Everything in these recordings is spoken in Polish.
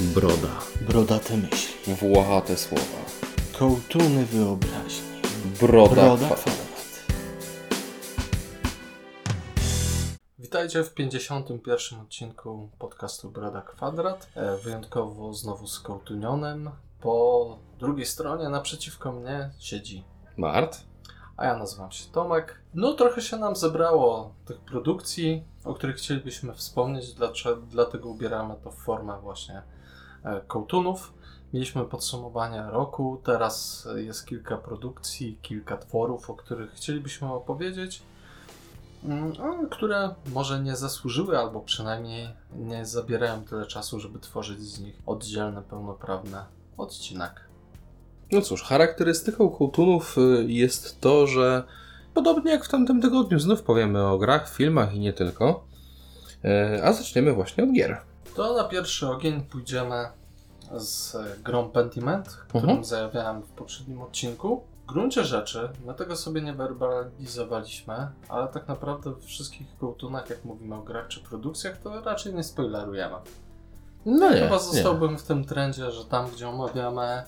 Broda. Brodate myśli. Włochate słowa. Kołtuny wyobraźni. Broda, Broda kwadrat. kwadrat. Witajcie w 51. odcinku podcastu Broda Kwadrat. E, Wyjątkowo znowu z Kołtunionem. Po drugiej stronie naprzeciwko mnie siedzi, Mart? a ja nazywam się Tomek. No trochę się nam zebrało tych produkcji, o których chcielibyśmy wspomnieć, dlaczego, dlatego ubieramy to w formę właśnie kołtunów. Mieliśmy podsumowania roku, teraz jest kilka produkcji, kilka tworów, o których chcielibyśmy opowiedzieć. Mm, które może nie zasłużyły, albo przynajmniej nie zabierają tyle czasu, żeby tworzyć z nich oddzielny, pełnoprawny odcinek. No cóż, charakterystyką kołtunów y, jest to, że podobnie jak w tamtym tygodniu znów powiemy o grach, filmach i nie tylko. E, A zaczniemy właśnie od gier. To na pierwszy ogień pójdziemy z grą Pentiment, którą Mhm. zajawiałem w poprzednim odcinku. W gruncie rzeczy, my tego sobie nie werbalizowaliśmy, ale tak naprawdę w wszystkich kołtunach, jak mówimy o grach czy produkcjach, to raczej nie spoilerujemy. No nie, Chyba nie. zostałbym w tym trendzie, że tam, gdzie omawiamy e,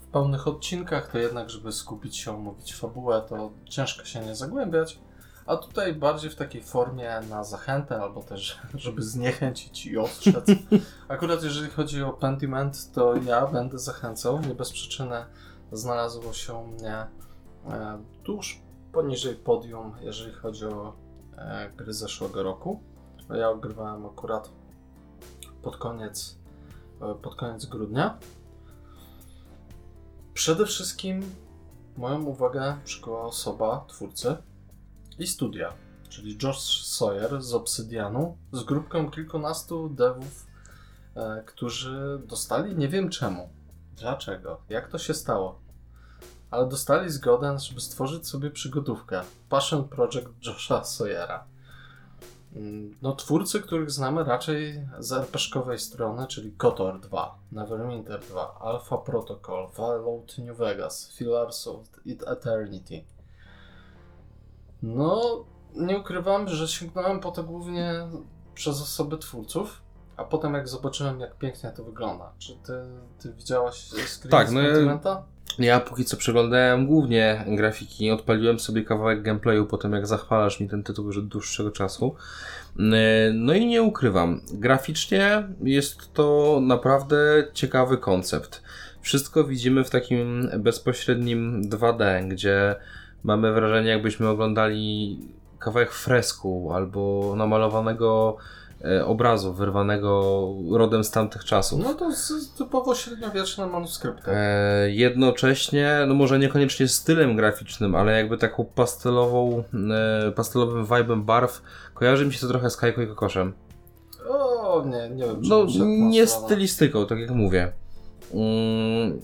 w pełnych odcinkach, to jednak, żeby skupić się, omówić fabułę, to ciężko się nie zagłębiać. A tutaj bardziej w takiej formie na zachętę, albo też, żeby zniechęcić i ostrzec. Akurat jeżeli chodzi o Pentiment, to ja będę zachęcał. Nie bez przyczyny znalazło się u mnie e, tuż poniżej podium, jeżeli chodzi o e, gry zeszłego roku. Ja ogrywałem akurat pod koniec, e, pod koniec grudnia. Przede wszystkim moją uwagę przykuła osoba twórcy i studia, czyli Josh Sawyer z Obsydianu, z grupką kilkunastu devów, e, którzy dostali, nie wiem czemu, dlaczego, jak to się stało, ale dostali zgodę, żeby stworzyć sobie przygodówkę Passion Project Josha Sawyera. Mm, No, twórcy, których znamy raczej z RPG-owej strony, czyli KOTOR 2, Neverwinter 2, Alpha Protocol, Fallout New Vegas, Pillars of Eternity. No, nie ukrywam, że sięgnąłem po to głównie przez osoby twórców, a potem jak zobaczyłem, jak pięknie to wygląda. Czy ty, ty widziałaś screen Tak, z no ja-? Ja póki co przeglądałem głównie grafiki, odpaliłem sobie kawałek gameplayu po tym jak zachwalasz mi ten tytuł już od dłuższego czasu. Yy, No i nie ukrywam, graficznie jest to naprawdę ciekawy koncept. Wszystko widzimy w takim bezpośrednim 2D, gdzie mamy wrażenie jakbyśmy oglądali kawałek fresku albo namalowanego e, obrazu wyrwanego rodem z tamtych czasów. No to z, typowo średniowieczne manuskrypty. E, jednocześnie, no może niekoniecznie stylem graficznym, ale jakby taką pastelową, e, pastelowym vibe'em barw, kojarzy mi się to trochę z Kajko i Kokoszem. O, nie, nie wiem. No, nie stylistyką, tak jak mówię. Mm,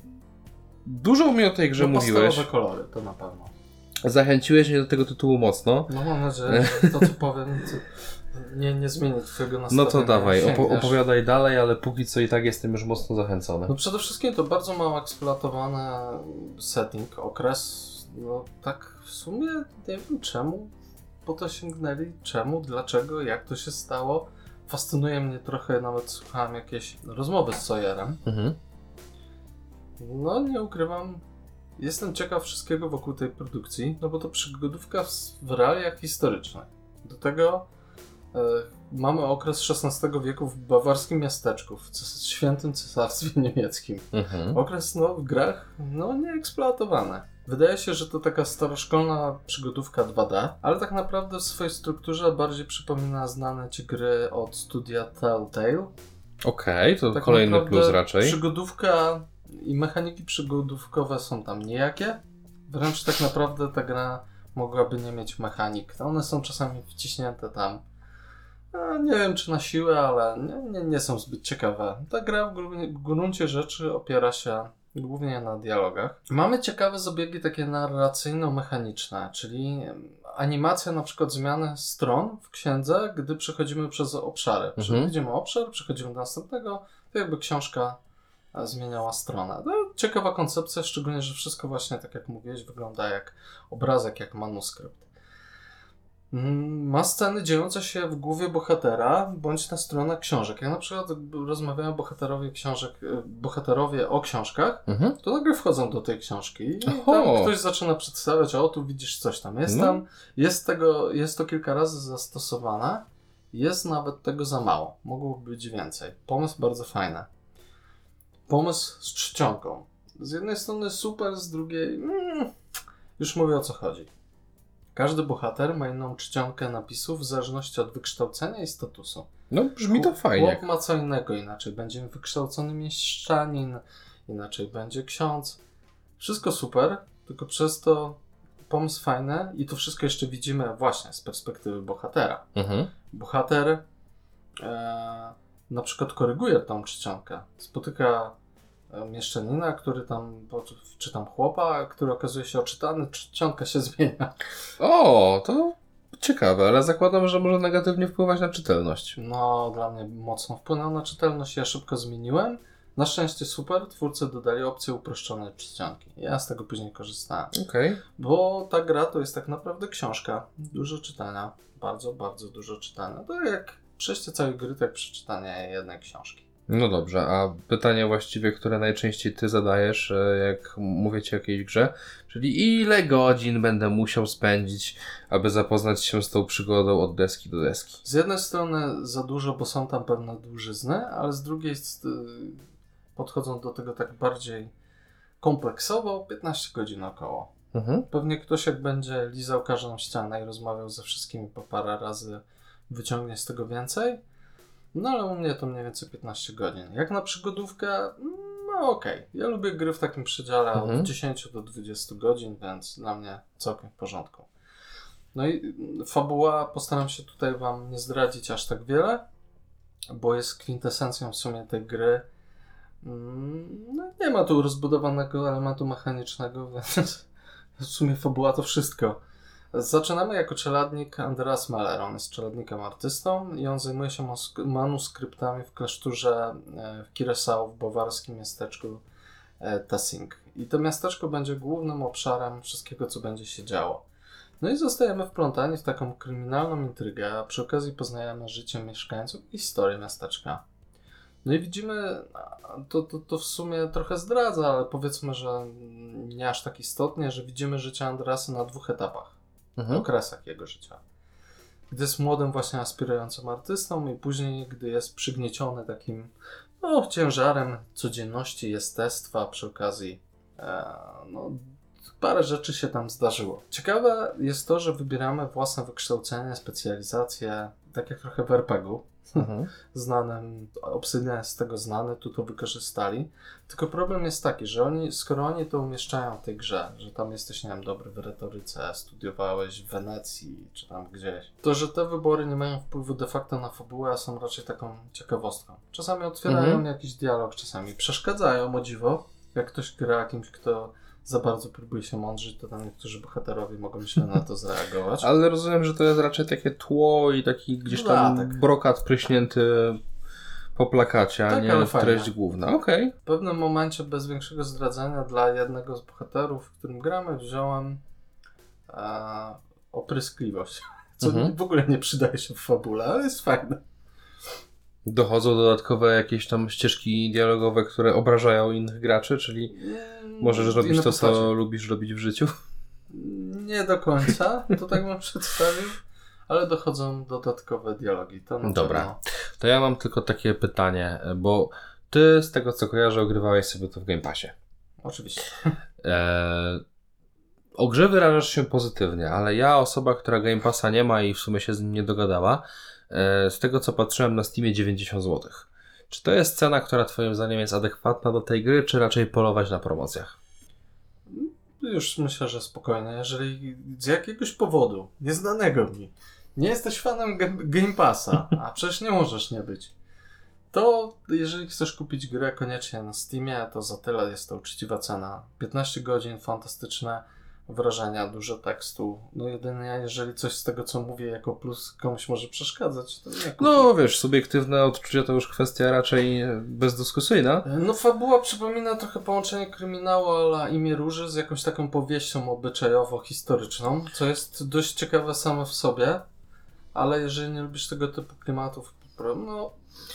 dużo mi o tej grze no, mówiłeś. pastelowe kolory, to na pewno. Zachęciłeś mnie do tego tytułu mocno. No mam nadzieję, że to co powiem to nie, nie zmieni twojego No nastawienia. to dawaj, Sięgniesz. opowiadaj dalej, ale póki co i tak jestem już mocno zachęcony. No przede wszystkim to bardzo mało eksploatowany setting, okres, no tak w sumie nie wiem czemu po to sięgnęli, czemu, dlaczego, jak to się stało. Fascynuje mnie trochę, nawet słuchałem jakieś rozmowy z Sawyerem. Mhm. No nie ukrywam, jestem ciekaw wszystkiego wokół tej produkcji, no bo to przygodówka w, realiach historycznych. Do tego e, mamy okres XVI wieku w bawarskim miasteczku, w świętym cesarstwie niemieckim. Mhm. Okres no, w grach no, nieeksploatowany. Wydaje się, że to taka staroszkolna przygodówka 2D, ale tak naprawdę w swojej strukturze bardziej przypomina znane ci gry od studia Telltale. Okej, to Tak kolejny plus raczej. Przygodówka i mechaniki przygodówkowe są tam nijakie. Wręcz tak naprawdę ta gra mogłaby nie mieć mechanik. One są czasami wciśnięte tam. A nie wiem czy na siłę, ale nie, nie, nie są zbyt ciekawe. Ta gra w, gru- w gruncie rzeczy opiera się głównie na dialogach. Mamy ciekawe zabiegi takie narracyjno-mechaniczne, czyli animacja na przykład zmiany stron w księdze, gdy przechodzimy przez obszary. Mhm. Widzimy obszar, przechodzimy do następnego, to jakby książka zmieniała stronę. No, ciekawa koncepcja, szczególnie, że wszystko właśnie, tak jak mówiłeś, wygląda jak obrazek, jak manuskrypt. Mm, Ma sceny dziejące się w głowie bohatera, bądź na stronach książek. Jak na przykład rozmawiają bohaterowie książek, e, bohaterowie o książkach, Mhm. to nagle wchodzą do tej książki i ktoś zaczyna przedstawiać, o tu widzisz coś tam. Jest No. tam, jest tego, jest to kilka razy zastosowane, jest nawet tego za mało. Mogłoby być więcej. Pomysł bardzo fajny. Pomysł z czcionką. Z jednej strony super, z drugiej mm, już mówię o co chodzi. Każdy bohater ma inną czcionkę napisów w zależności od wykształcenia i statusu. No, brzmi to fajnie. Chłop ma co innego, inaczej będzie wykształcony mieszczanin, inaczej będzie ksiądz. Wszystko super, tylko przez to pomysł fajny i to wszystko jeszcze widzimy właśnie z perspektywy bohatera. Mhm. Bohater e, na przykład koryguje tą czcionkę. Spotyka mieszczanina, który tam, czy tam chłopa, który okazuje się oczytany, czcionka się zmienia. O, to ciekawe, ale zakładam, że może negatywnie wpływać na czytelność. No, dla mnie mocno wpłynął na czytelność. Ja szybko zmieniłem. Na szczęście super, twórcy dodali opcję uproszczonej czcionki. Ja z tego później korzystałem. Okej. Bo ta gra to jest tak naprawdę książka. Dużo czytania. Bardzo, bardzo dużo czytania. To jak przejście całej gry, to jak przeczytanie jednej książki. No dobrze, a pytanie właściwie, które najczęściej ty zadajesz, e, jak mówię ci o jakiejś grze, czyli ile godzin będę musiał spędzić, aby zapoznać się z tą przygodą od deski do deski? Z jednej strony za dużo, bo są tam pewne dłużyzny, ale z drugiej st- podchodzą do tego tak bardziej kompleksowo. 15 godzin około. Mhm. Pewnie ktoś jak będzie lizał każdą ścianę i rozmawiał ze wszystkimi po parę razy, wyciągnie z tego więcej. No ale u mnie to mniej więcej 15 godzin. Jak na przygodówkę, no okej. Ja lubię gry w takim przedziale Mhm. od 10 do 20 godzin, więc dla mnie całkiem w porządku. No i mm, fabuła postaram się tutaj Wam nie zdradzić aż tak wiele, bo jest kwintesencją w sumie tej gry. Mm, No, nie ma tu rozbudowanego elementu mechanicznego, więc w sumie fabuła to wszystko. Zaczynamy jako czeladnik Andreas Meller. On jest czeladnikiem artystą i on zajmuje się manuskryptami w klasztorze e, w Kiresau w bawarskim miasteczku e, Tessing. I to miasteczko będzie głównym obszarem wszystkiego, co będzie się działo. No i zostajemy wplątani w taką kryminalną intrygę, a przy okazji poznajemy życie mieszkańców i historię miasteczka. No i widzimy, to, to, to w sumie trochę zdradza, ale powiedzmy, że nie aż tak istotnie, że widzimy życie Andreasa na dwóch etapach, Mhm. okresach jego życia. Gdy jest młodym, właśnie aspirującym artystą, i później, gdy jest przygnieciony takim no, ciężarem codzienności, jestestwa, przy okazji e, no, parę rzeczy się tam zdarzyło. Ciekawe jest to, że wybieramy własne wykształcenie, specjalizację, tak jak trochę w RPG-u Mhm. znanym, Obsydian jest z tego znany, tu to wykorzystali. Tylko problem jest taki, że oni, skoro oni to umieszczają w tej grze, że tam jesteś, nie wiem, dobry w retoryce, studiowałeś w Wenecji, czy tam gdzieś, to że te wybory nie mają wpływu de facto na fabułę, a są raczej taką ciekawostką. Czasami otwierają Mhm. jakiś dialog, czasami przeszkadzają, o dziwo. Jak ktoś gra kimś, kto za bardzo próbuje się mądrzyć, to tam niektórzy bohaterowie mogą źle na to zareagować. Ale rozumiem, że to jest raczej takie tło i taki gdzieś tam brokat pryśnięty po plakacie, a Tak, nie treść główna. Okej. W pewnym momencie, bez większego zdradzenia, dla jednego z bohaterów, w którym gramy, wziąłem e, opryskliwość. Co Mhm. w ogóle nie przydaje się w fabule, ale jest fajne. Dochodzą dodatkowe jakieś tam ścieżki dialogowe, które obrażają innych graczy, czyli możesz Mm, robić inne to, postacie. co lubisz robić w życiu. Nie do końca, to tak bym przedstawił, ale dochodzą dodatkowe dialogi. To Dobra. To ja mam tylko takie pytanie, bo ty z tego co kojarzę ogrywałeś sobie to w Game Passie. Oczywiście. Eee, o grze wyrażasz się pozytywnie, ale ja, osoba, która Game Passa nie ma i w sumie się z nim nie dogadała, e, z tego co patrzyłem na Steamie 90 zł. Czy to jest cena, która twoim zdaniem jest adekwatna do tej gry, czy raczej polować na promocjach? Już myślę, że spokojnie. Jeżeli z jakiegoś powodu, nieznanego mi, nie jesteś fanem Ga- Game Passa, a przecież nie możesz nie być, to jeżeli chcesz kupić grę koniecznie na Steamie, to za tyle jest to uczciwa cena. 15 godzin, fantastyczne wrażenia, dużo tekstu. No jedynie jeżeli coś z tego, co mówię jako plus komuś może przeszkadzać, to nie kupię. No wiesz, subiektywne odczucia to już kwestia raczej bezdyskusyjna. No fabuła przypomina trochę połączenie kryminału ala imię Róży z jakąś taką powieścią obyczajowo-historyczną, co jest dość ciekawe same w sobie. ale jeżeli nie lubisz tego typu klimatów, no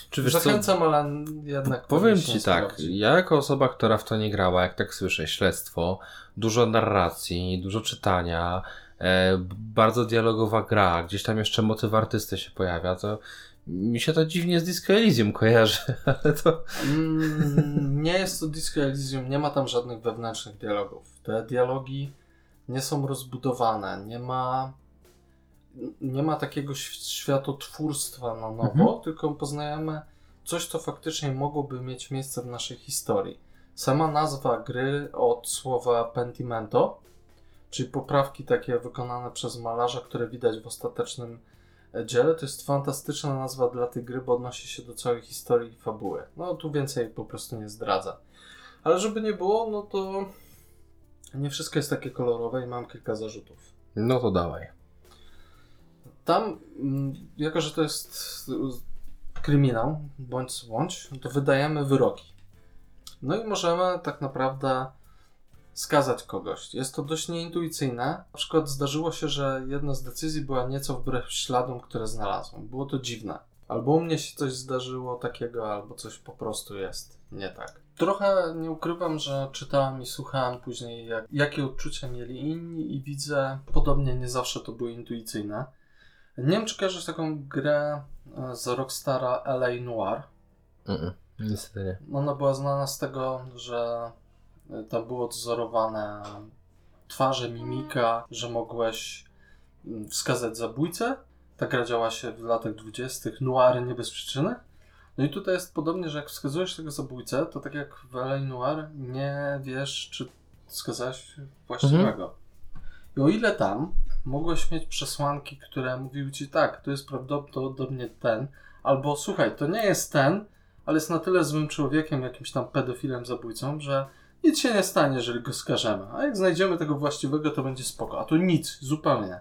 Czy wiesz co, zachęcam, ale jednak Powiem ci tak, sprawdzi. ja jako osoba, która w to nie grała, jak tak słyszę, śledztwo, dużo narracji, dużo czytania, e, bardzo dialogowa gra, gdzieś tam jeszcze motyw artysty się pojawia, to mi się to dziwnie z Disco Elysium kojarzy, ale to... Mm, nie jest to Disco Elysium, nie ma tam żadnych wewnętrznych dialogów. Te dialogi nie są rozbudowane, nie ma nie ma takiego światotwórstwa na nowo, Mhm. tylko poznajemy coś, co faktycznie mogłoby mieć miejsce w naszej historii. Sama nazwa gry od słowa pentimento, czyli poprawki takie wykonane przez malarza, które widać w ostatecznym e, dziele, to jest fantastyczna nazwa dla tej gry, bo odnosi się do całej historii i fabuły. No tu więcej po prostu nie zdradza. Ale żeby nie było, no to nie wszystko jest takie kolorowe i mam kilka zarzutów. No to dawaj. Tam, mm, jako że to jest y, kryminał, bądź bądź, to wydajemy wyroki. No i możemy tak naprawdę skazać kogoś. Jest to dość nieintuicyjne. Na przykład zdarzyło się, że jedna z decyzji była nieco wbrew śladom, które znalazłem. Było to dziwne. Albo u mnie się coś zdarzyło takiego, albo coś po prostu jest nie tak. Trochę nie ukrywam, że czytałem i słuchałem później, jak, jakie odczucia mieli inni, i widzę, podobnie nie zawsze to było intuicyjne. Nie wiem, czy kojarzysz taką grę e, z Rockstara LA Noir. Mm-mm, niestety nie. Ona była znana z tego, że e, tam było odzorowane twarze, mimika, że mogłeś mm, wskazać zabójcę. Ta gra działa się w latach 20. Noiry nie bez przyczyny. No i tutaj jest podobnie, że jak wskazujesz tego zabójcę, to tak jak w LA Noir nie wiesz, czy wskazałeś właściwego. I o ile tam mogłeś mieć przesłanki, które mówiły ci tak, to jest prawdopodobnie ten, albo słuchaj, to nie jest ten, ale jest na tyle złym człowiekiem, jakimś tam pedofilem, zabójcą, że nic się nie stanie, jeżeli go skażemy. A jak znajdziemy tego właściwego, to będzie spoko. A tu nic, zupełnie.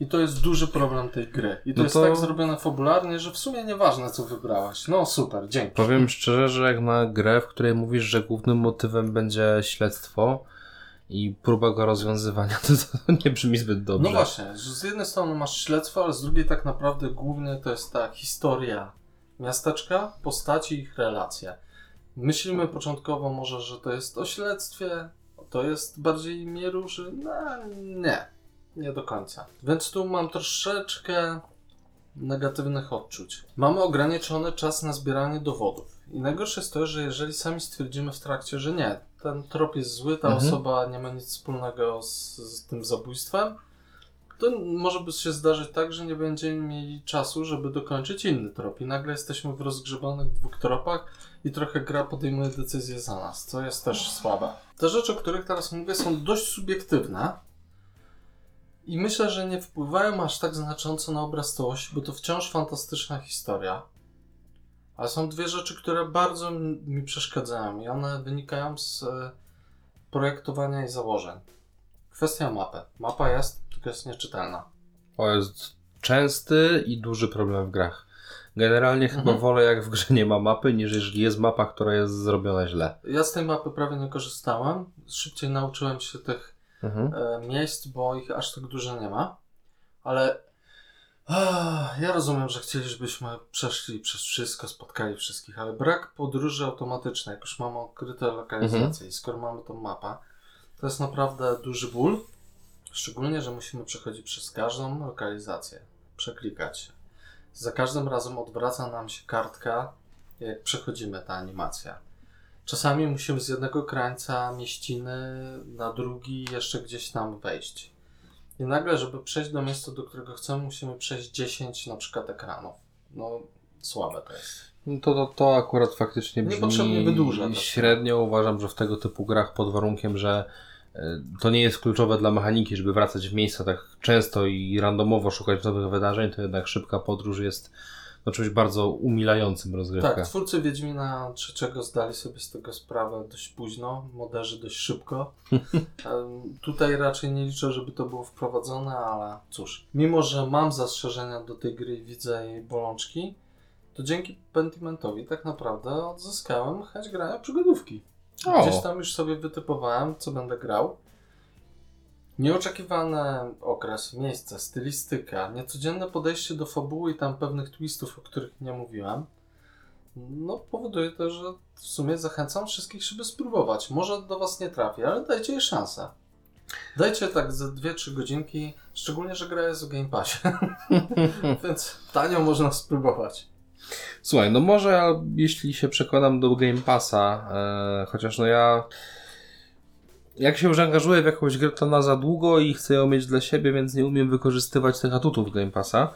I to jest duży problem tej gry. I to No jest to- tak zrobione fabularnie, że w sumie nieważne, co wybrałaś. No super, dzięki. Powiem szczerze, że jak na grę, w której mówisz, że głównym motywem będzie śledztwo i próba go rozwiązywania, to, to nie brzmi zbyt dobrze. No właśnie, z jednej strony masz śledztwo, ale z drugiej tak naprawdę głównie to jest ta historia miasteczka, postaci ich relacje. Myślimy początkowo może, że to jest o śledztwie, to jest bardziej mnie ruszy. No nie, nie do końca. Więc tu mam troszeczkę negatywnych odczuć. Mamy ograniczony czas na zbieranie dowodów. I najgorsze jest to, że jeżeli sami stwierdzimy w trakcie, że nie, ten trop jest zły, ta Mhm. osoba nie ma nic wspólnego z, z tym zabójstwem, to może by się zdarzyć tak, że nie będziemy mieli czasu, żeby dokończyć inny trop. I nagle jesteśmy w rozgrzebanych dwóch tropach i trochę gra podejmuje decyzję za nas, co jest też słabe. Te rzeczy, o których teraz mówię, są dość subiektywne i myślę, że nie wpływają aż tak znacząco na obraz całości, bo to wciąż fantastyczna historia. Ale są dwie rzeczy, które bardzo mi przeszkadzają i one wynikają z e, projektowania i założeń. Kwestia mapy. Mapa jest, tylko jest nieczytelna. To jest częsty i duży problem w grach. Generalnie chyba Mhm. wolę jak w grze nie ma mapy, niż jeżeli jest mapa, która jest zrobiona źle. Ja z tej mapy prawie nie korzystałem. Szybciej nauczyłem się tych Mhm. e, miejsc, bo ich aż tak dużo nie ma. Ale ja rozumiem, że chcielibyśmy przeszli przez wszystko, spotkali wszystkich, ale brak podróży automatycznej, jak już mamy odkryte lokalizacje i skoro mamy tą mapę, to jest naprawdę duży ból. Szczególnie, że musimy przechodzić przez każdą lokalizację, przeklikać się. Za każdym razem odwraca nam się kartka, jak przechodzimy ta animacja. Czasami musimy z jednego krańca mieściny na drugi jeszcze gdzieś tam wejść. I nagle, żeby przejść do miejsca, do którego chcemy, musimy przejść 10 na przykład ekranów. No, słabe to jest. No to, to, to akurat faktycznie brzmi Niepotrzebnie wydłuża średnio. Uważam, że w tego typu grach pod warunkiem, że e, to nie jest kluczowe dla mechaniki, żeby wracać w miejsca tak często i randomowo szukać nowych wydarzeń, to jednak szybka podróż jest no, czymś bardzo umilającym rozgrywkę. Tak, twórcy Wiedźmina trzeciego zdali sobie z tego sprawę dość późno, moderzy dość szybko. Tutaj raczej nie liczę, żeby to było wprowadzone, ale cóż. Mimo, że mam zastrzeżenia do tej gry i widzę jej bolączki, to dzięki Pentimentowi tak naprawdę odzyskałem chęć grania przygodówki. O. Gdzieś tam już sobie wytypowałem, co będę grał. Nieoczekiwany okres, miejsce, stylistyka, niecodzienne podejście do fabuły i tam pewnych twistów, o których nie mówiłem, no powoduje to, że w sumie zachęcam wszystkich, żeby spróbować. Może do Was nie trafi, ale dajcie jej szansę. Dajcie tak ze 2-3 godzinki, szczególnie, że gra jest w Game Passie, więc tanio można spróbować. Słuchaj, no może jeśli się przekonam do Game Passa, e, chociaż no ja jak się już angażuję w jakąś grę, to na za długo i chcę ją mieć dla siebie, więc nie umiem wykorzystywać tych atutów Game Passa.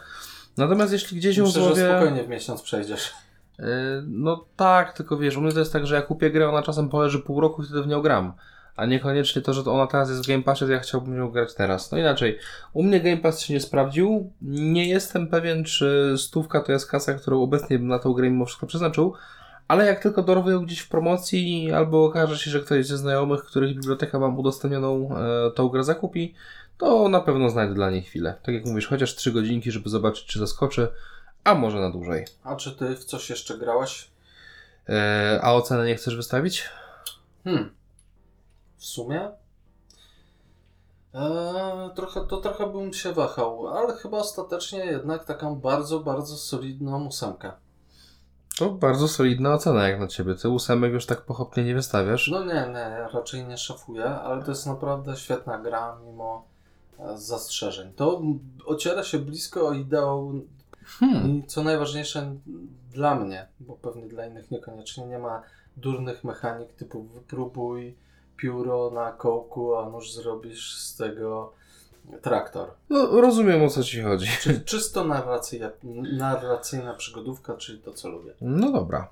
Natomiast jeśli gdzieś ją Myślę, że spokojnie w miesiąc przejdziesz. e, No tak, tylko wiesz, u mnie to jest tak, że ja kupię grę, ona czasem poleży pół roku i wtedy w nią gram. A niekoniecznie to, że ona teraz jest w Game Passie, to ja chciałbym ją grać teraz. No inaczej, u mnie Game Pass się nie sprawdził. Nie jestem pewien, czy stówka to jest kasa, którą obecnie bym na tą grę mimo wszystko przeznaczył. Ale jak tylko dorwę ją gdzieś w promocji, albo okaże się, że ktoś ze znajomych, których biblioteka mam udostępnioną, e, tą grę zakupi, to na pewno znajdę dla niej chwilę. Tak jak mówisz, chociaż 3 godzinki, żeby zobaczyć, czy zaskoczy, a może na dłużej. A czy ty w coś jeszcze grałeś? E, a ocenę nie chcesz wystawić? Hmm. W sumie? Eee, trochę, to trochę bym się wahał, ale chyba ostatecznie jednak taką bardzo, bardzo solidną ósemkę. To bardzo solidna ocena jak na ciebie. Ty ósemek już tak pochopnie nie wystawiasz. No nie, nie, ja raczej nie szafuję, ale to jest naprawdę świetna gra mimo e, zastrzeżeń. To ociera się blisko o ideał Hmm. i co najważniejsze dla mnie, bo pewnie dla innych niekoniecznie, nie ma durnych mechanik typu wypróbuj pióro na kołku, a nuż zrobisz z tego traktor. No, rozumiem o co ci chodzi. Czyli czysto narracyjna, narracyjna przygodówka, czyli to co lubię. No dobra.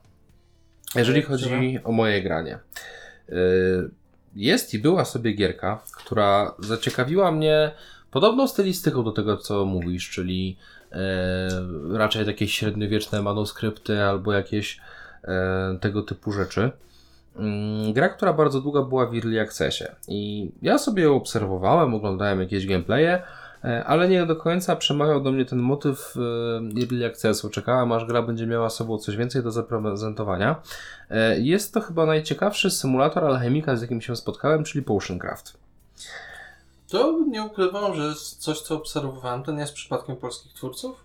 Jeżeli E, chodzi o moje granie. y, Jest i była sobie gierka, która zaciekawiła mnie podobną stylistyką do tego, co mówisz, czyli e, raczej jakieś średniowieczne manuskrypty albo jakieś e, tego typu rzeczy. Mm, Gra, która bardzo długa była w Early Accessie i ja sobie ją obserwowałem, oglądałem jakieś gameplaye, e, ale nie do końca przemawiał do mnie ten motyw e, Early Accessu. Czekałem, aż gra będzie miała sobą coś więcej do zaprezentowania. E, Jest to chyba najciekawszy symulator alchemika, z jakim się spotkałem, czyli Potioncraft. To nie ukrywam, że coś, co obserwowałem, to nie jest przypadkiem polskich twórców?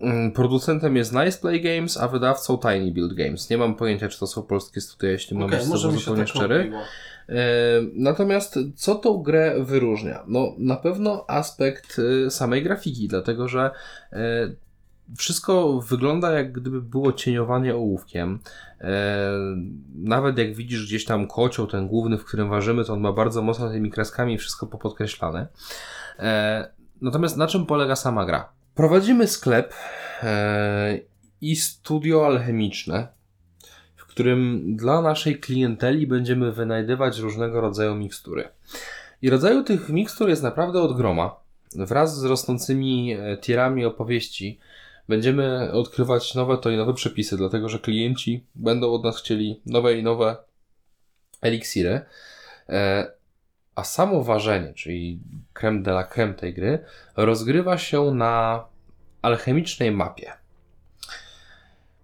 Mm, Producentem jest Nice Play Games, a wydawcą Tiny Build Games. Nie mam pojęcia, czy to są polskie studia, jeśli mam Okej, być zupełnie tak szczery. E, Natomiast co tą grę wyróżnia? No na pewno aspekt e, samej grafiki, dlatego że e, wszystko wygląda jak gdyby było cieniowanie ołówkiem. E, Nawet jak widzisz gdzieś tam kocioł, ten główny, w którym ważymy, to on ma bardzo mocno tymi kreskami wszystko popodkreślane. Natomiast na czym polega sama gra? Prowadzimy sklep e, i studio alchemiczne, w którym dla naszej klienteli będziemy wynajdywać różnego rodzaju mikstury. I rodzaju tych mikstur jest naprawdę od groma. Wraz z rosnącymi e, tierami opowieści będziemy odkrywać nowe to i nowe przepisy, dlatego że klienci będą od nas chcieli nowe i nowe eliksiry. A samo ważenie, czyli creme de la creme tej gry, rozgrywa się na alchemicznej mapie.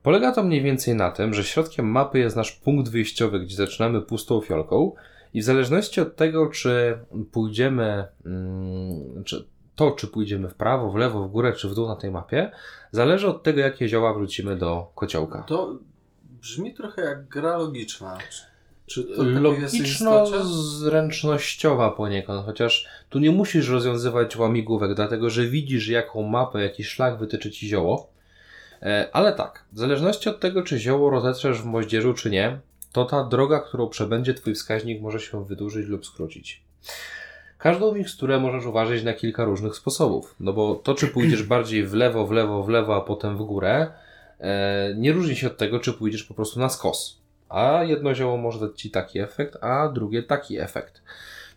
Polega to mniej więcej na tym, że środkiem mapy jest nasz punkt wyjściowy, gdzie zaczynamy pustą fiolką i w zależności od tego, czy pójdziemy, mm, czy to, czy pójdziemy w prawo, w lewo, w górę, czy w dół na tej mapie, zależy od tego, jakie zioła wrócimy do kociołka. To brzmi trochę jak gra logiczna. Czy- istocie? Logiczno-zręcznościowa poniekąd, chociaż tu nie musisz rozwiązywać łamigłówek, dlatego że widzisz, jaką mapę, jaki szlak wytyczy ci zioło. E, Ale tak, w zależności od tego, czy zioło rozetrzesz w moździerzu, czy nie, to ta droga, którą przebędzie twój wskaźnik, może się wydłużyć lub skrócić. Każdą miksturę możesz uważać na kilka różnych sposobów, no bo to, czy pójdziesz bardziej w lewo, w lewo, w lewo, a potem w górę, e, nie różni się od tego, czy pójdziesz po prostu na skos. A jedno zioło może dać Ci taki efekt, a drugie taki efekt.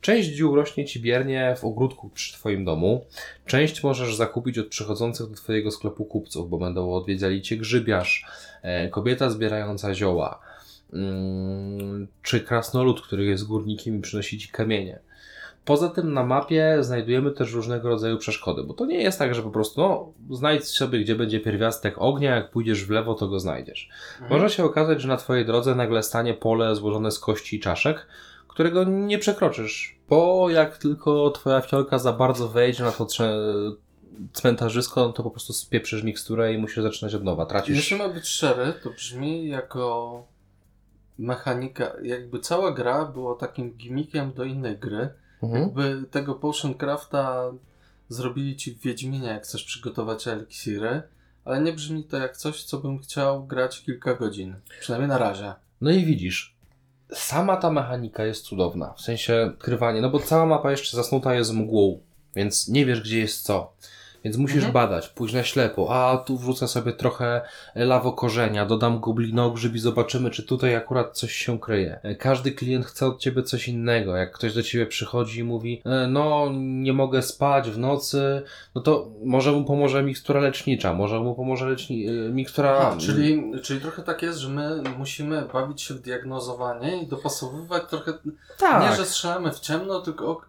Część ziół rośnie Ci biernie w ogródku przy Twoim domu. Część możesz zakupić od przychodzących do Twojego sklepu kupców, bo będą odwiedzali Cię grzybiarz, e, kobieta zbierająca zioła, mm, czy krasnolud, który jest górnikiem i przynosi Ci kamienie. Poza tym na mapie znajdujemy też różnego rodzaju przeszkody, bo to nie jest tak, że po prostu no, znajdź sobie, gdzie będzie pierwiastek ognia, jak pójdziesz w lewo, to go znajdziesz. Mhm. Może się okazać, że na Twojej drodze nagle stanie pole złożone z kości i czaszek, którego nie przekroczysz. Bo jak tylko twoja fiolka za bardzo wejdzie na to cmentarzysko, no to po prostu spieprzysz miksturę i musisz zaczynać od nowa. Tracisz... Jeśli ma być szczery, to brzmi jako mechanika, jakby cała gra była takim gimmickiem do innej gry. Mhm. Jakby tego Potion Crafta zrobili ci w Wiedźminie, jak chcesz przygotować eliksiry, ale nie brzmi to jak coś, co bym chciał grać kilka godzin. Przynajmniej na razie. No i widzisz, sama ta mechanika jest cudowna. W sensie krywanie, no bo cała mapa jeszcze zasnuta jest mgłą, więc nie wiesz, gdzie jest co. Więc musisz Mhm. badać, pójść na ślepo. A tu wrzucę sobie trochę lawokorzenia, dodam goblinogrzyb i zobaczymy, czy tutaj akurat coś się kryje. E, Każdy klient chce od ciebie coś innego. Jak ktoś do ciebie przychodzi i mówi, e, no nie mogę spać w nocy, no to może mu pomoże mikstura lecznicza, może mu pomoże leczni- e, mikstura... A, czyli, czyli trochę tak jest, że my musimy bawić się w diagnozowanie i dopasowywać trochę. tak. Nie, że strzelamy w ciemno, tylko.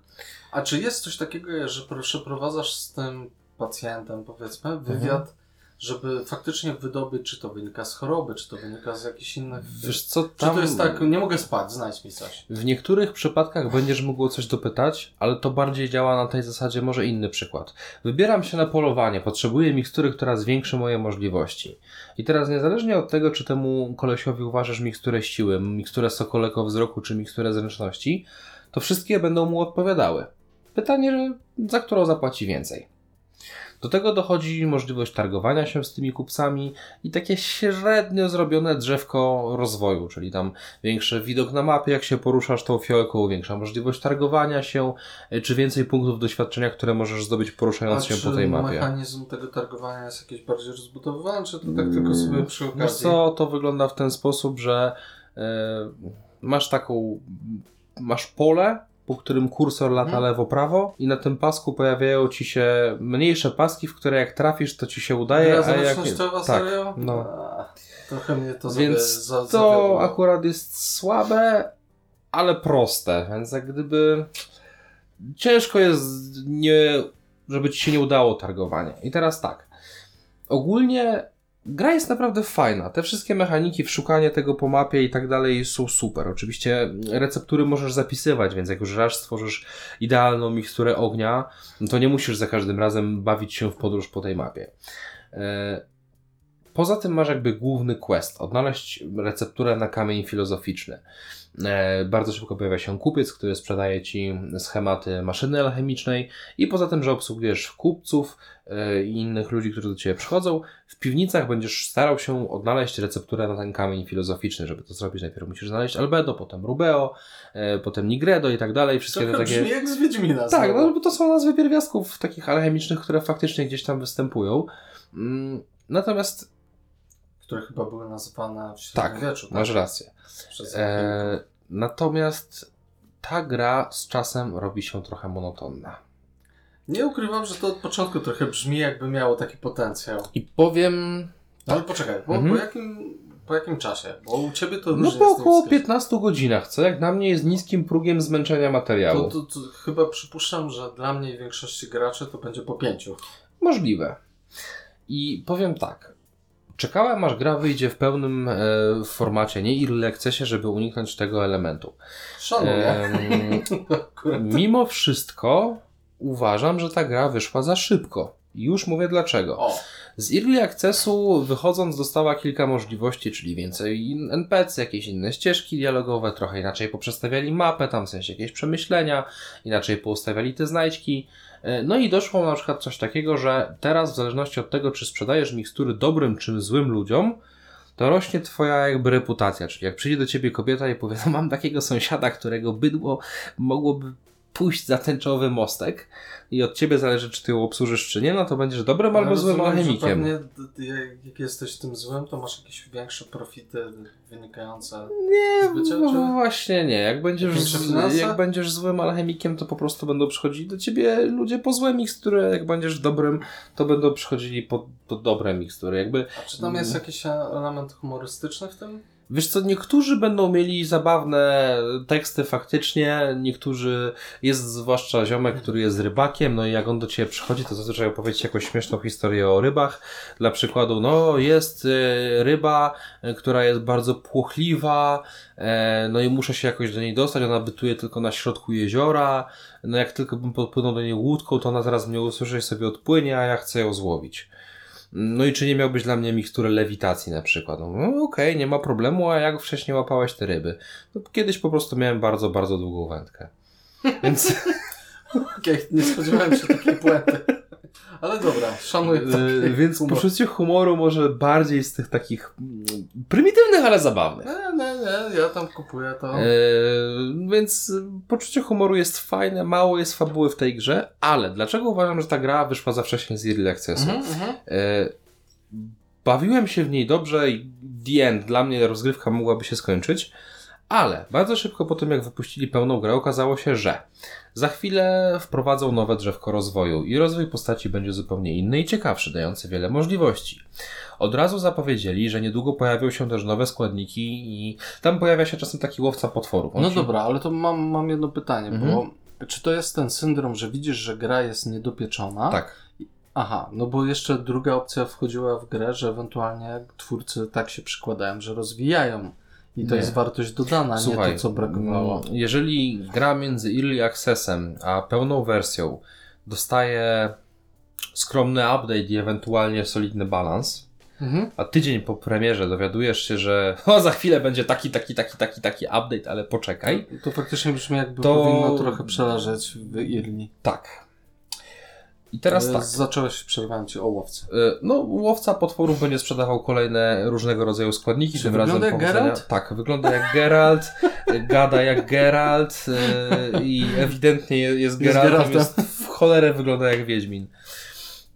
A czy jest coś takiego, że przeprowadzasz z tym pacjentem, powiedzmy, wywiad, żeby faktycznie wydobyć, czy to wynika z choroby, czy to wynika z jakichś innych. Wiesz co, Czy tam... to jest tak, nie mogę spać, znajdź mi coś. W niektórych przypadkach będziesz mógł o coś dopytać, ale to bardziej działa na tej zasadzie, może inny przykład. Wybieram się na polowanie, potrzebuję mikstury, która zwiększy moje możliwości. I teraz niezależnie od tego, czy temu kolesiowi uważasz miksturę siły, miksturę sokolego wzroku, czy miksturę zręczności, to wszystkie będą mu odpowiadały. Pytanie, za którą zapłaci więcej. Do tego dochodzi możliwość targowania się z tymi kupcami i takie średnio zrobione drzewko rozwoju, czyli tam większy widok na mapie, jak się poruszasz tą fiołką, większa możliwość targowania się, y, czy więcej punktów doświadczenia, które możesz zdobyć poruszając A się po tej mapie. mechanizm tego targowania jest jakiś bardziej rozbudowany, czy to tak tylko sobie przy okazji? Wiesz co, to wygląda w ten sposób, że e, masz taką, masz pole, po którym kursor lata Mhm. lewo-prawo i na tym pasku pojawiają ci się mniejsze paski, w które jak trafisz, to ci się udaje, Gra a jak... Tak, serio? no. A, trochę mnie to Więc za, to zawiodło. akurat jest słabe, ale proste, więc jak gdyby ciężko jest nie, żeby ci się nie udało targowanie. I teraz tak, ogólnie gra jest naprawdę fajna. Te wszystkie mechaniki, szukanie tego po mapie i tak dalej są super. Oczywiście receptury możesz zapisywać, więc jak już raz stworzysz idealną miksturę ognia, no to nie musisz za każdym razem bawić się w podróż po tej mapie. E, Poza tym masz jakby główny quest, odnaleźć recepturę na kamień filozoficzny. E, bardzo szybko pojawia się kupiec, który sprzedaje ci schematy maszyny alchemicznej i poza tym, że obsługujesz kupców i innych ludzi, którzy do ciebie przychodzą, w piwnicach będziesz starał się odnaleźć recepturę na ten kamień filozoficzny. Żeby to zrobić, najpierw musisz znaleźć Albedo, potem Rubeo, e, potem Nigredo i tak dalej. Wszystkie Trochę te takie... brzmi jak z Wiedźmina. Tak, no bo to są nazwy pierwiastków takich alchemicznych, które faktycznie gdzieś tam występują. Mm, Natomiast Które chyba były nazywane w tak, średniowieczu. masz rację. Przez E, natomiast ta gra z czasem robi się trochę monotonna. Nie ukrywam, że to od początku trochę brzmi jakby miało taki potencjał. I powiem, Ale poczekaj, po, Mhm. po, jakim, po jakim czasie? Bo u Ciebie to no po około wskazem. 15 godzinach, co jak na mnie jest niskim prugiem zmęczenia materiału. To, to, to chyba przypuszczam, że dla mnie i większości graczy to będzie po pięciu. Możliwe. I powiem tak. Czekałem aż gra wyjdzie w pełnym e, formacie, nie early accessie, żeby uniknąć tego elementu. Szanuję. Akurat. mimo wszystko uważam, że ta gra wyszła za szybko. Już mówię dlaczego. O, Z Early Accessu wychodząc dostała kilka możliwości, czyli więcej NPC, jakieś inne ścieżki dialogowe, trochę inaczej poprzestawiali mapę, tam w sensie jakieś przemyślenia, inaczej poustawiali te znajdźki. E, No i doszło na przykład coś takiego, że teraz w zależności od tego, czy sprzedajesz mikstury dobrym czy złym ludziom, to rośnie twoja jakby reputacja, czyli jak przyjdzie do ciebie kobieta i powie, no mam takiego sąsiada, którego bydło mogłoby pójść za tęczowy mostek i od ciebie zależy, czy ty ją obsłużysz, czy nie, no to będziesz dobrym albo złym rozumiem, że alchemikiem. Jak, jesteś tym złym, to masz jakieś większe profity wynikające Nie, z bycia, no czy... właśnie nie. Jak będziesz, z, jak będziesz złym alchemikiem, to po prostu będą przychodzić do ciebie ludzie po złe mikstury. Jak będziesz dobrym, to będą przychodzili po, po dobre mikstury. Jakby A czy tam jest jakiś e- element humorystyczny w tym? Wiesz co, niektórzy będą mieli zabawne teksty faktycznie, niektórzy, jest zwłaszcza ziomek, który jest rybakiem, no i jak on do ciebie przychodzi, to zazwyczaj opowiedzieć jakąś śmieszną historię o rybach. Dla przykładu, no jest e, ryba, e, która jest bardzo płochliwa, e, no i muszę się jakoś do niej dostać, ona bytuje tylko na środku jeziora, no jak tylko bym podpłynął do niej łódką, to ona zaraz mnie usłyszy i sobie odpłynie, a ja chcę ją złowić. No i czy nie miałbyś dla mnie miksturę lewitacji na przykład? No, no okej, nie ma problemu, a jak wcześniej łapałeś te ryby? No, kiedyś po prostu miałem bardzo, bardzo długą wędkę. Więc Okej, nie spodziewałem się takiej puenty. Ale dobra, szanuję Yy, Więc humor. poczucie humoru może bardziej z tych takich mm, prymitywnych, ale zabawnych. Nie, nie, nie, ja tam kupuję to. Eee, więc poczucie humoru jest fajne, mało jest fabuły w tej grze, ale dlaczego uważam, że ta gra wyszła za wcześnie z Early Accessu? Mhm, mhm. E, bawiłem się w niej dobrze i the end, dla mnie rozgrywka mogłaby się skończyć, ale bardzo szybko po tym, jak wypuścili pełną grę, okazało się, że za chwilę wprowadzą nowe drzewko rozwoju i rozwój postaci będzie zupełnie inny i ciekawszy, dający wiele możliwości. Od razu zapowiedzieli, że niedługo pojawią się też nowe składniki i tam pojawia się czasem taki łowca potworów. On No ci- dobra, ale to mam, mam jedno pytanie, Mhm. bo czy to jest ten syndrom, że widzisz, że gra jest niedopieczona? Tak. Aha, no bo jeszcze druga opcja wchodziła w grę, że ewentualnie twórcy tak się przykładają, że rozwijają i to Nie. jest wartość dodana, nie to, co brakowało. mm, Jeżeli gra między Early Accessem a pełną wersją dostaje skromny update i ewentualnie solidny balans, Mhm. a tydzień po premierze dowiadujesz się, że o, za chwilę będzie taki, taki, taki, taki, taki update, ale poczekaj. To faktycznie brzmi jakby To- powinno trochę przeleżeć w Irni. Tak. I teraz E, tak. Zacząłeś, przerwałem ci o łowcy. Y, No, łowca potworów będzie sprzedawał kolejne różnego rodzaju składniki. Czy tym wygląda razem jak powodzenia- Geralt? Tak, wygląda jak Geralt, gada jak Geralt y, i ewidentnie je- jest Geraltem. jest w cholerę wygląda jak Wiedźmin.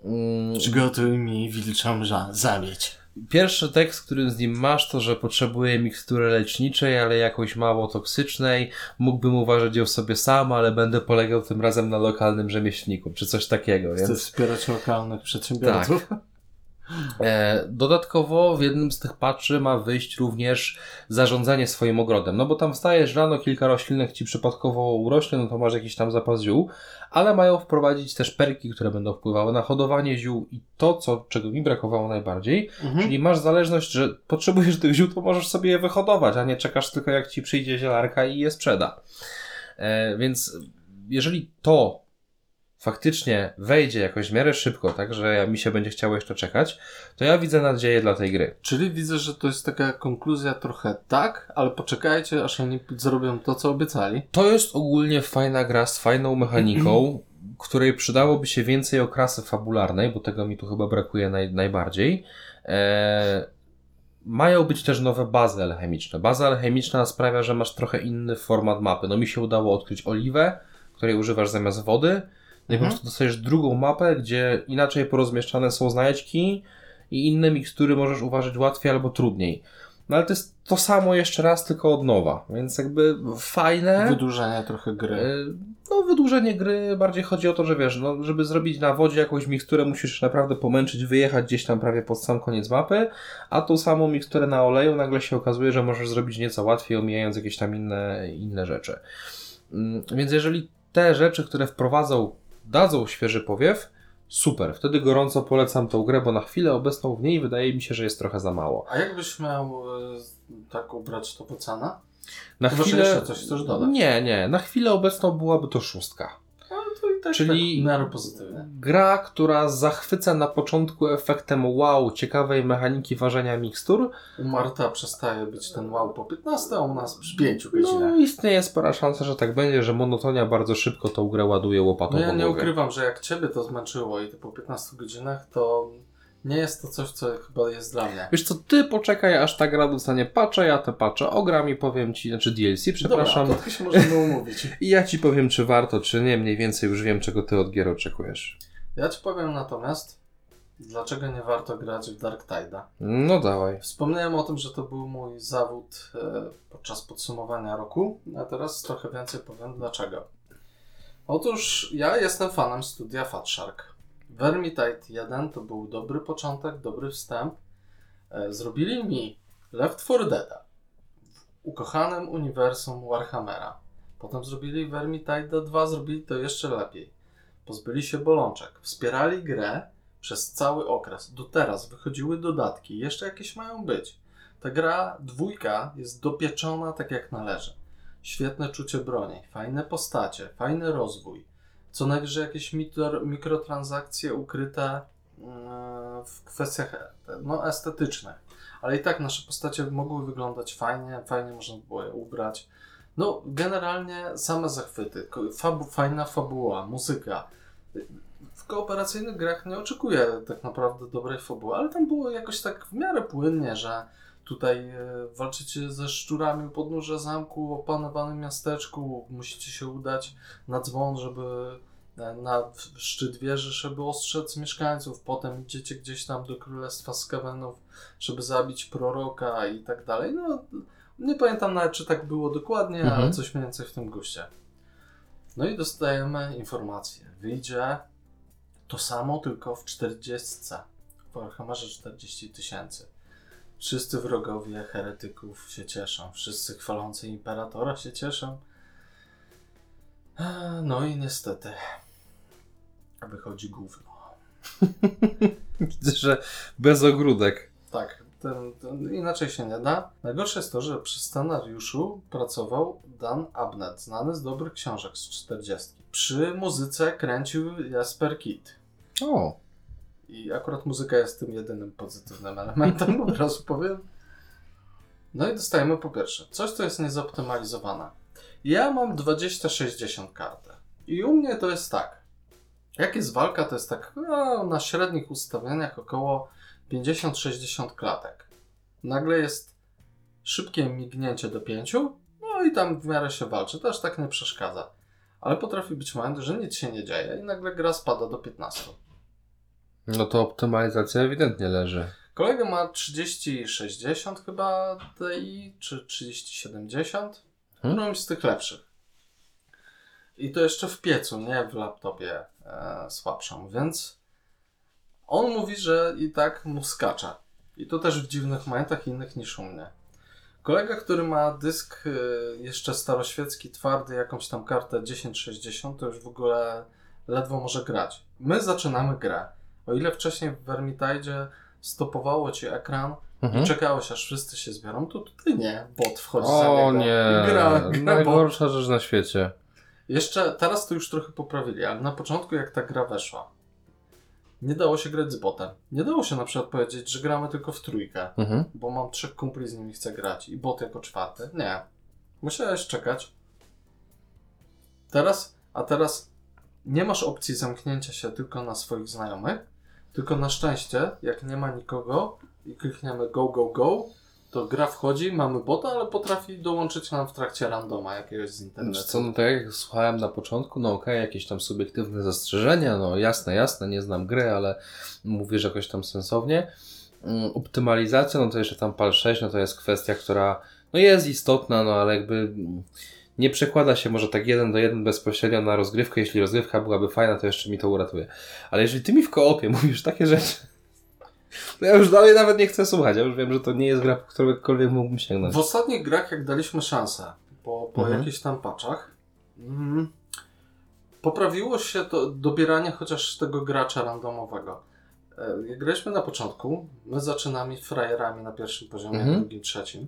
Mm, Przygotuj mi wilczą zabieć. Pierwszy tekst, który z nim masz, to że potrzebuje mikstury leczniczej, ale jakoś mało toksycznej. Mógłbym uważać ją sobie sam, ale będę polegał tym razem na lokalnym rzemieślniku, czy coś takiego. Więc... wspierać lokalnych przedsiębiorców. E, dodatkowo w jednym z tych patchy ma wyjść również zarządzanie swoim ogrodem. No bo tam wstajesz rano, kilka roślinek ci przypadkowo urośnie, no to masz jakiś tam zapas ziół, ale mają wprowadzić też perki, które będą wpływały na hodowanie ziół i to, co, czego mi brakowało najbardziej, Mhm. czyli masz zależność, że potrzebujesz tych ziół, to możesz sobie je wyhodować, a nie czekasz tylko jak ci przyjdzie zielarka i je sprzeda. E, więc jeżeli to faktycznie wejdzie jakoś w miarę szybko, tak, że mi się będzie chciało jeszcze czekać, to ja widzę nadzieję dla tej gry. Czyli widzę, że to jest taka konkluzja trochę tak, ale poczekajcie, aż oni zrobią to, co obiecali. To jest ogólnie fajna gra z fajną mechaniką, której przydałoby się więcej okrasy fabularnej, bo tego mi tu chyba brakuje naj, najbardziej. Eee, mają być też nowe bazy alchemiczne. Baza alchemiczna sprawia, że masz trochę inny format mapy. No mi się udało odkryć oliwę, której używasz zamiast wody. No i po Mhm. prostu dostajesz drugą mapę, gdzie inaczej porozmieszczane są znajdźki i inne mikstury możesz uważać łatwiej albo trudniej. No ale to jest to samo jeszcze raz, tylko od nowa. Więc jakby fajne. Wydłużenie trochę gry. E, No, wydłużenie gry bardziej chodzi o to, że wiesz, no, żeby zrobić na wodzie jakąś miksturę, musisz naprawdę pomęczyć, wyjechać gdzieś tam prawie pod sam koniec mapy, a tą samą miksturę na oleju nagle się okazuje, że możesz zrobić nieco łatwiej, omijając jakieś tam inne, inne rzeczy. Mm, Więc jeżeli te rzeczy, które wprowadzą, dadzą świeży powiew, super. Wtedy gorąco polecam tą grę, bo na chwilę obecną w niej wydaje mi się, że jest trochę za mało. A jakbyś miał e, tak ubrać to po cenę? Na Chyba, chwilę... jeszcze coś chcesz dodać. Nie, nie. Na chwilę obecną byłaby to szóstka. No tak Czyli- tak pozytywnie. Gra, która zachwyca na początku efektem wow, ciekawej mechaniki ważenia mikstur. U Marta przestaje być ten wow po 15, a u nas przy 5 No, godzinach. istnieje spora szansa, że tak będzie, że monotonia bardzo szybko tą grę ładuje łopatą No ja nie ukrywam, że jak Ciebie to zmęczyło i to po 15 godzinach, to nie jest to coś, co chyba jest dla mnie. Wiesz co, ty poczekaj, aż ta gra dostanie patcha, ja te patche ogram i powiem ci, znaczy DLC, przepraszam. Dobra, to się możemy umówić. I ja ci powiem, czy warto, czy nie. Mniej więcej już wiem, czego ty od gier oczekujesz. Ja Ci powiem natomiast, dlaczego nie warto grać w Dark Tide'a. No dawaj. Wspomniałem o tym, że to był mój zawód e, podczas podsumowania roku, a teraz trochę więcej powiem dlaczego. Otóż ja jestem fanem studia Fat Shark. Vermintide 1 to był dobry początek, dobry wstęp. E, zrobili mi Left 4 Dead'a, ukochanym uniwersum Warhammera. Potem zrobili Vermintide 2, zrobili to jeszcze lepiej. Pozbyli się bolączek, wspierali grę przez cały okres. Do teraz wychodziły dodatki, jeszcze jakieś mają być. Ta gra dwójka jest dopieczona tak jak należy. Świetne czucie broni, fajne postacie, fajny rozwój. Co najwyżej jakieś mikrotransakcje ukryte mm, w kwestiach e, no, estetycznych. Ale i tak nasze postacie mogły wyglądać fajnie, fajnie można było je ubrać. No, generalnie same zachwyty, fabu, fajna fabuła, muzyka. W kooperacyjnych grach nie oczekuję tak naprawdę dobrej fabuły, ale tam było jakoś tak w miarę płynnie, że tutaj e, walczycie ze szczurami u podnóża zamku, opanowanym miasteczku, musicie się udać na dzwon, żeby e, na szczyt wieży, żeby ostrzec mieszkańców, potem idziecie gdzieś tam do Królestwa Skavenów, żeby zabić proroka i tak dalej. No, nie pamiętam nawet, czy tak było dokładnie, Mhm. ale coś mniej więcej w tym guście. No i dostajemy informację. Wyjdzie to samo, tylko w 40. W Warhammerze 40 tysięcy. Wszyscy wrogowie heretyków się cieszą. Wszyscy chwalący imperatora się cieszą. No i niestety wychodzi gówno. Widzę, że bez ogródek. Tak, ten, ten, inaczej się nie da. Najgorsze jest to, że przy scenariuszu pracował Dan Abnett, znany z dobrych książek z 40. Przy muzyce kręcił Jasper Kidd. O, I akurat muzyka jest tym jedynym pozytywnym elementem, od razu powiem. No i dostajemy po pierwsze coś, co jest niezoptymalizowane. Ja mam 20-60 kartę. I u mnie to jest tak. Jak jest walka, to jest tak no, na średnich ustawieniach około 50-60 klatek. Nagle jest szybkie mignięcie do 5, no i tam w miarę się walczy. To aż tak nie przeszkadza. Ale potrafi być moment, że nic się nie dzieje i nagle gra spada do 15. no to optymalizacja ewidentnie leży. Kolega ma 3060 chyba Ti, czy 3070. Hmm? Którąś z tych lepszych. I to jeszcze w piecu, nie w laptopie e, słabszą, więc on mówi, że i tak mu skacze. I to też w dziwnych momentach innych niż u mnie. Kolega, który ma dysk e, jeszcze staroświecki, twardy, jakąś tam kartę 1060, to już w ogóle ledwo może grać. My zaczynamy grę. O ile wcześniej w Vermintide stopowało ci ekran Mhm. i czekałeś aż wszyscy się zbiorą, to tutaj nie. Bot wchodzi za niego. O nie, Gra, gra bot. najgorsza rzecz na świecie. Jeszcze teraz to już trochę poprawili, ale na początku jak ta gra weszła, nie dało się grać z botem. Nie dało się na przykład powiedzieć, że gramy tylko w trójkę, Mhm. bo mam trzech kumpli z nimi chcę grać i bot jako czwarty. Nie. Musiałeś czekać. Teraz, a teraz nie masz opcji zamknięcia się tylko na swoich znajomych, tylko na szczęście, jak nie ma nikogo i klikniemy go, go, go, to gra wchodzi, mamy bota, ale potrafi dołączyć nam w trakcie randoma jakiegoś z internetu. Znaczy co, no tak jak słuchałem na początku, no okej, jakieś tam subiektywne zastrzeżenia, no jasne, jasne, nie znam gry, ale mówisz jakoś tam sensownie. Mm, Optymalizacja, no to jeszcze tam PAL 6, no to jest kwestia, która no jest istotna, no ale jakby mm, nie przekłada się może tak jeden do jeden bezpośrednio na rozgrywkę. Jeśli rozgrywka byłaby fajna, to jeszcze mi to uratuje. Ale jeżeli ty mi w koopie mówisz takie rzeczy, to ja już dalej nawet nie chcę słuchać. Ja już wiem, że to nie jest gra, po którąkolwiek mógłbym sięgnąć. W ostatnich grach, jak daliśmy szansę po, po Mhm. jakichś tam paczach, mm, poprawiło się to dobieranie chociaż tego gracza randomowego. E, Jak graliśmy na początku, my zaczynamy frajerami na pierwszym poziomie, Mhm. drugim, trzecim.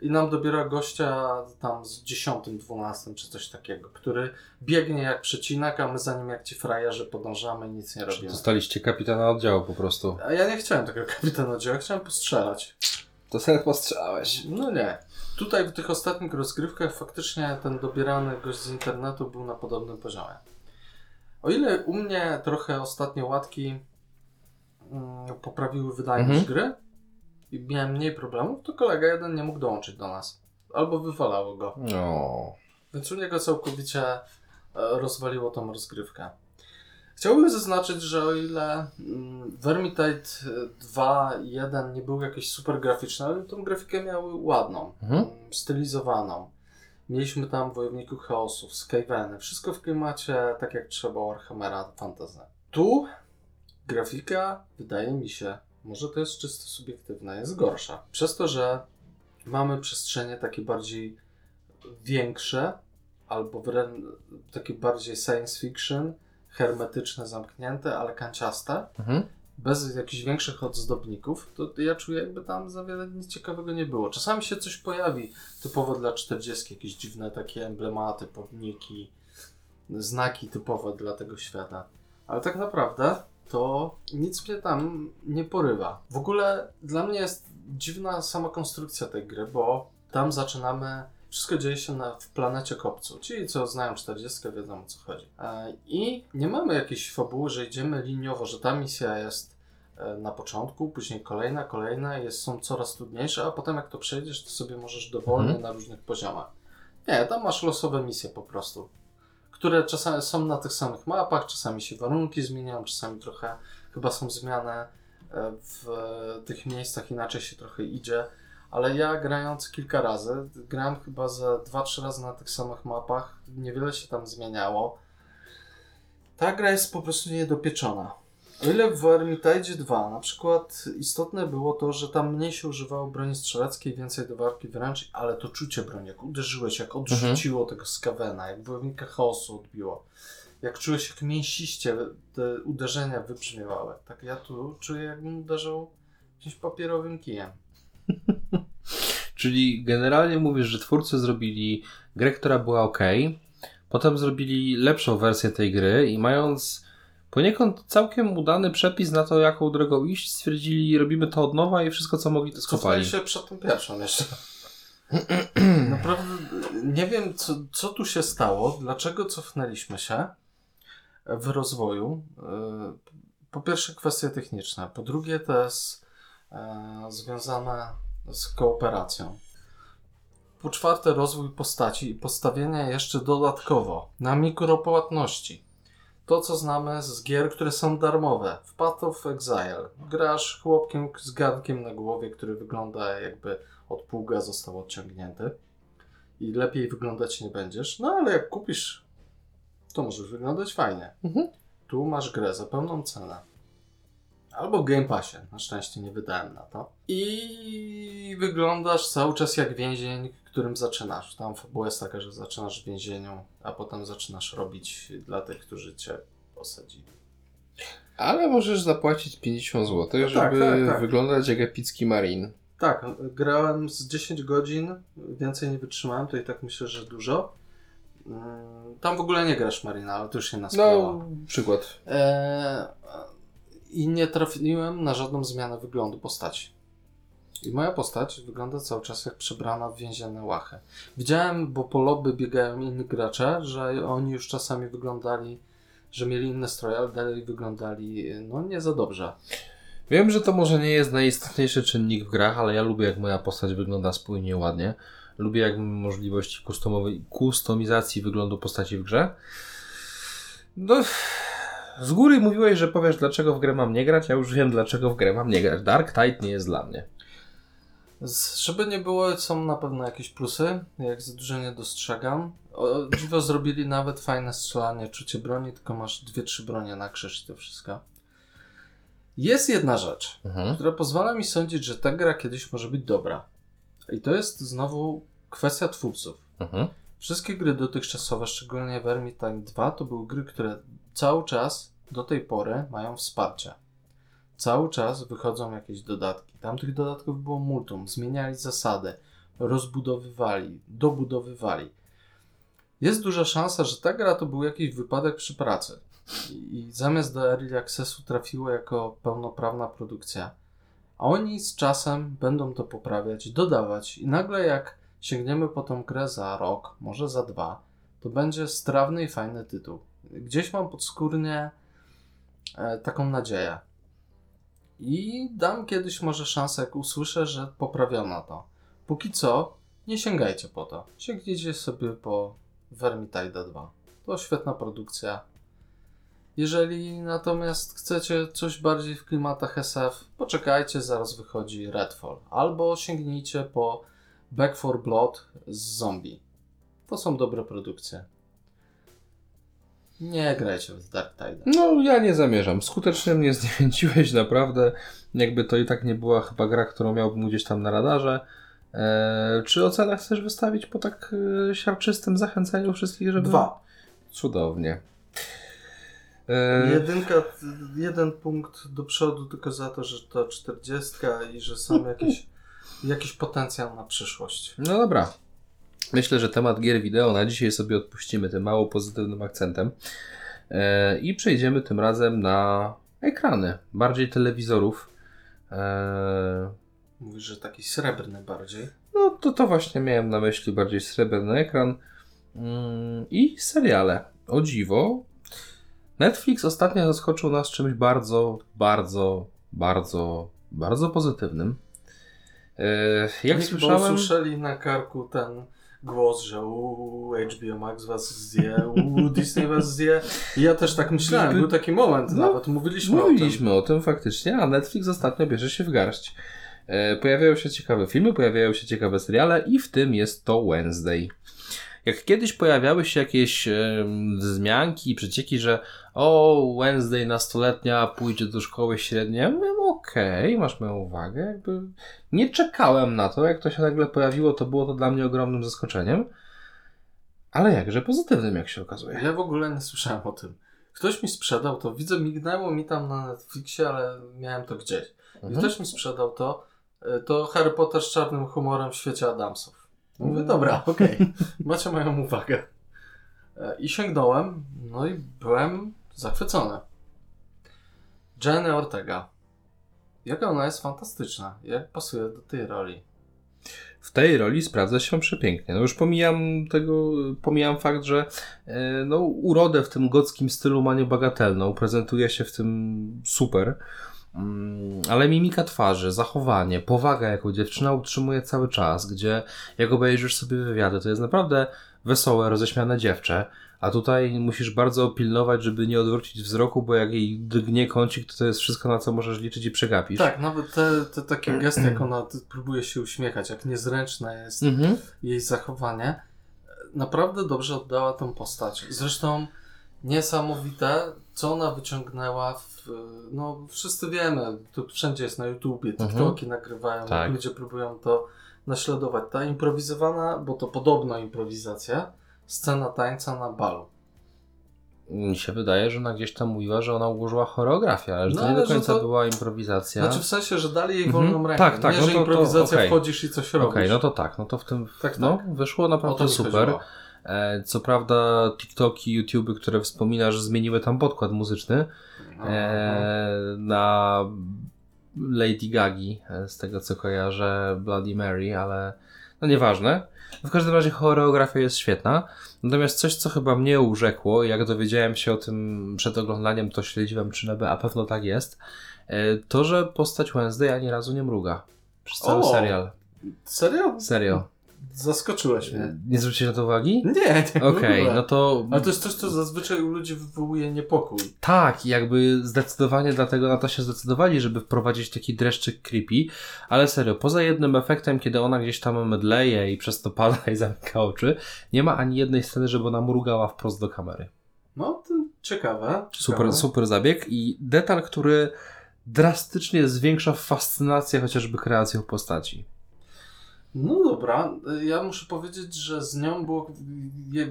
I nam dobiera gościa tam z dziesiątym, dwunastym czy coś takiego, który biegnie jak przecinak, a my za nim jak ci frajerzy podążamy i nic nie robimy. Dostaliście kapitana oddziału po prostu. A ja nie chciałem tego kapitana dzieła, chciałem postrzelać. To sobie postrzelałeś. No nie. Tutaj w tych ostatnich rozgrywkach faktycznie ten dobierany gość z internetu był na podobnym poziomie. O ile u mnie trochę ostatnie łatki mm, poprawiły wydajność Mhm. gry i miałem mniej problemów, to kolega jeden nie mógł dołączyć do nas. Albo wywalało go. No. Więc u niego całkowicie e, rozwaliło tą rozgrywkę. Chciałbym zaznaczyć, że o ile mm, Vermintide 2 i 1 nie był jakiś super graficzny, ale tą grafikę miały ładną, Mhm. stylizowaną. Mieliśmy tam Wojowników Chaosów, Skaveny, wszystko w klimacie tak jak trzeba Warhammera Fantasy. Tu grafika wydaje mi się, może to jest czysto subiektywne, jest gorsza. Przez to, że mamy przestrzenie takie bardziej większe, albo wręcz takie bardziej science fiction, hermetyczne, zamknięte, ale kanciaste, Mhm. bez jakichś większych ozdobników, to ja czuję jakby tam za wiele nic ciekawego nie było. Czasami się coś pojawi typowo dla 40, jakieś dziwne takie emblematy, pomniki, znaki typowe dla tego świata. Ale tak naprawdę to nic mnie tam nie porywa. W ogóle dla mnie jest dziwna sama konstrukcja tej gry, bo tam zaczynamy. Wszystko dzieje się na, w planecie kopcu. Ci, co znają 40, wiedzą o co chodzi. E, I nie mamy jakiejś fabuły, że idziemy liniowo, że ta misja jest e, na początku, później kolejna, kolejna, jest, są coraz trudniejsze, a potem jak to przejdziesz, to sobie możesz dowolnie Mhm. na różnych poziomach. Nie, tam masz losowe misje po prostu które czasami są na tych samych mapach, czasami się warunki zmieniają, czasami trochę chyba są zmiany e, w tych miejscach, inaczej się trochę idzie, ale ja grając kilka razy, grałem chyba ze 2-3 razy na tych samych mapach, niewiele się tam zmieniało. Ta gra jest po prostu niedopieczona. O ile w Hermitage 2 na przykład istotne było to, że tam mniej się używało broni strzeleckiej, więcej do walki wręcz, ale to czucie broni, jak uderzyłeś, jak odrzuciło tego skawena, jak wojownika chaosu odbiło, jak czułeś, jak mięsiście te uderzenia wybrzmiewały. Tak ja tu czuję, jakbym uderzał jakimś papierowym kijem. Czyli generalnie mówisz, że twórcy zrobili grę, która była ok, potem zrobili lepszą wersję tej gry i mając poniekąd całkiem udany przepis na to, jaką drogą iść, stwierdzili, robimy to od nowa i wszystko, co mogli, to Cofnęli skopali. się przed tą pierwszą jeszcze. Naprawdę nie wiem, co, co tu się stało, dlaczego cofnęliśmy się w rozwoju. Yy, Po pierwsze kwestie techniczne, po drugie to jest e, związane z kooperacją. Po czwarte rozwój postaci i postawienie jeszcze dodatkowo na mikropłatności. To, co znamy z gier, które są darmowe. W Path of Exile grasz chłopkiem z garnkiem na głowie, który wygląda jakby od pługa został odciągnięty i lepiej wyglądać nie będziesz. No ale jak kupisz, to możesz wyglądać fajnie. Mhm. Tu masz grę za pełną cenę. Albo Game Passie. Na szczęście nie wydałem na to. I wyglądasz cały czas jak więzień, którym zaczynasz. Tam fabuła jest taka, że zaczynasz w więzieniu, a potem zaczynasz robić dla tych, którzy cię posadzili. Ale możesz zapłacić 50 zł, No tak, żeby tak, tak. wyglądać jak epicki marin. Tak, grałem z 10 godzin, więcej nie wytrzymałem, to i tak myślę, że dużo. Mm, Tam w ogóle nie grasz Marina, ale to już inna sprawa. No, przykład. Eee, I nie trafiłem na żadną zmianę wyglądu postaci. I moja postać wygląda cały czas jak przebrana w więzienne łachy. Widziałem, bo po lobby biegają inni gracze, że oni już czasami wyglądali, że mieli inne stroje, ale dalej wyglądali no nie za dobrze. Wiem, że to może nie jest najistotniejszy czynnik w grach, ale ja lubię jak moja postać wygląda spójnie, ładnie. Lubię jak kustomowej, kustomizacji wyglądu postaci w grze. No, z góry mówiłeś, że powiesz dlaczego w grę mam nie grać, ja już wiem dlaczego w grę mam nie grać. Dark Tide nie jest dla mnie. Żeby nie było, są na pewno jakieś plusy, jak za dużo nie dostrzegam. O, dziwo zrobili nawet fajne strzelanie, czucie broni, tylko masz dwie, trzy bronie na krzyż i to wszystko. Jest jedna rzecz, Mhm. która pozwala mi sądzić, że ta gra kiedyś może być dobra. I to jest znowu kwestia twórców. Mhm. Wszystkie gry dotychczasowe, szczególnie Vermintide 2, to były gry, które cały czas do tej pory mają wsparcie. Cały czas wychodzą jakieś dodatki. Tam tych dodatków było multum. Zmieniali zasady, rozbudowywali, dobudowywali. Jest duża szansa, że ta gra to był jakiś wypadek przy pracy. I, zamiast do Early Accessu trafiło jako pełnoprawna produkcja. A oni z czasem będą to poprawiać, dodawać i nagle jak sięgniemy po tą grę za rok, może za dwa, to będzie strawny i fajny tytuł. Gdzieś mam podskórnie e, taką nadzieję. I dam kiedyś może szansę, jak usłyszę, że poprawiono to. Póki co, nie sięgajcie po to. Sięgnijcie sobie po Vermintide 2. To świetna produkcja. Jeżeli natomiast chcecie coś bardziej w klimatach SF, poczekajcie, zaraz wychodzi Redfall. Albo sięgnijcie po Back 4 Blood z zombie. To są dobre produkcje. Nie grajcie w Dark Tide. No, ja nie zamierzam. Skutecznie mnie zniechęciłeś, naprawdę. Jakby to i tak nie była chyba gra, którą miałbym gdzieś tam na radarze. E, czy ocenę chcesz wystawić po tak e, siarczystym zachęceniu wszystkich, żeby... Dwa. Cudownie. E, Jedynka, jeden punkt do przodu tylko za to, że to 40 i że są jakieś, jakiś potencjał na przyszłość. No dobra. Myślę, że temat gier wideo na dzisiaj sobie odpuścimy tym mało pozytywnym akcentem e, i przejdziemy tym razem na ekrany, bardziej telewizorów. E, Mówisz, że taki srebrny bardziej. no to to właśnie miałem na myśli, bardziej srebrny ekran mm, i seriale. O dziwo, Netflix ostatnio zaskoczył nas czymś bardzo, bardzo, bardzo, bardzo pozytywnym. E, jak Bo słyszałem... usłyszeli na karku ten głos, że u HBO Max was zje, u Disney was zje. I ja też tak myślałem, był taki moment No, nawet, mówiliśmy, Mówiliśmy o tym faktycznie, a Netflix ostatnio bierze się w garść. E, pojawiają się ciekawe filmy, pojawiają się ciekawe seriale i w tym jest to Wednesday. Jak kiedyś pojawiały się jakieś em, wzmianki i przecieki, że o, Wednesday nastoletnia pójdzie do szkoły średniej, ja mówię, okej, masz moją uwagę. Jakby nie czekałem na to, jak to się nagle pojawiło, to było to dla mnie ogromnym zaskoczeniem. Ale jakże pozytywnym, jak się okazuje. Ja w ogóle nie słyszałem o tym. Ktoś mi sprzedał to, widzę, mignęło mi tam na Netflixie, ale miałem to gdzieś. I Mhm. ktoś mi sprzedał to, y, to Harry Potter z czarnym humorem w świecie Adamsów. Mówię, Mm. dobra, okej, macie moją uwagę. E, I sięgnąłem, no i byłem zachwycony. Jenny Ortega. Jaka ona jest fantastyczna, jak pasuje do tej roli. w tej roli sprawdza się przepięknie. No już pomijam tego, pomijam fakt, że e, no, urodę w tym gockim stylu ma niebagatelną, prezentuje się w tym super, ale mimika twarzy, zachowanie, powaga, jaką dziewczyna utrzymuje cały czas, gdzie jak obejrzysz sobie wywiady, to jest naprawdę wesołe, roześmiane dziewczę, a tutaj musisz bardzo pilnować, żeby nie odwrócić wzroku, bo jak jej drgnie kącik, to to jest wszystko, na co możesz liczyć i przegapisz. Tak, nawet te, te takie gesty, jak ona próbuje się uśmiechać, jak niezręczne jest Mhm. jej zachowanie, e, naprawdę dobrze oddała tą postać. Zresztą niesamowite, co ona wyciągnęła w, no wszyscy wiemy, to wszędzie jest na YouTubie, Mhm. TikToki nagrywają, Tak. ludzie próbują to naśladować. Ta improwizowana, bo to podobno improwizacja, scena tańca na balu. Mi się wydaje, że ona gdzieś tam mówiła, że ona ułożyła choreografię, ale że No, to nie do końca to- była improwizacja. Znaczy w sensie, że dali jej Mhm. wolną rękę. Tak, tak, Nie, no że to- to improwizacja okej. wchodzisz i coś robisz. Okej, no to tak, no to w tym Tak, no, tak. wyszło O to naprawdę super. chodziło. E, co prawda TikToki, YouTuby, które wspominasz, zmieniły tam podkład muzyczny No, e, na Lady Gagi, e, z tego co kojarzę, Bloody Mary, ale no nieważne. W każdym razie choreografia jest świetna. Natomiast coś, co chyba mnie urzekło, jak dowiedziałem się o tym przed oglądaniem, to śledziłem czy nebe, a pewno tak jest, to, że postać Wednesday ani razu nie mruga. Przez cały O! serial. Serio? Serio. Zaskoczyłeś mnie. Nie zwróciłeś na to uwagi? Nie, nie. Okej, ogóle. no to Ale to jest coś, co zazwyczaj u ludzi wywołuje niepokój. tak, jakby zdecydowanie dlatego na to się zdecydowali, żeby wprowadzić taki dreszczyk creepy, ale serio, poza jednym efektem, kiedy ona gdzieś tam mdleje i przez to pada i zamyka oczy, nie ma ani jednej sceny, żeby ona mrugała wprost do kamery. No, to ciekawe. Super, ciekawe. super zabieg i detal, który drastycznie zwiększa fascynację chociażby kreacją postaci. No dobra, ja muszę powiedzieć, że z nią było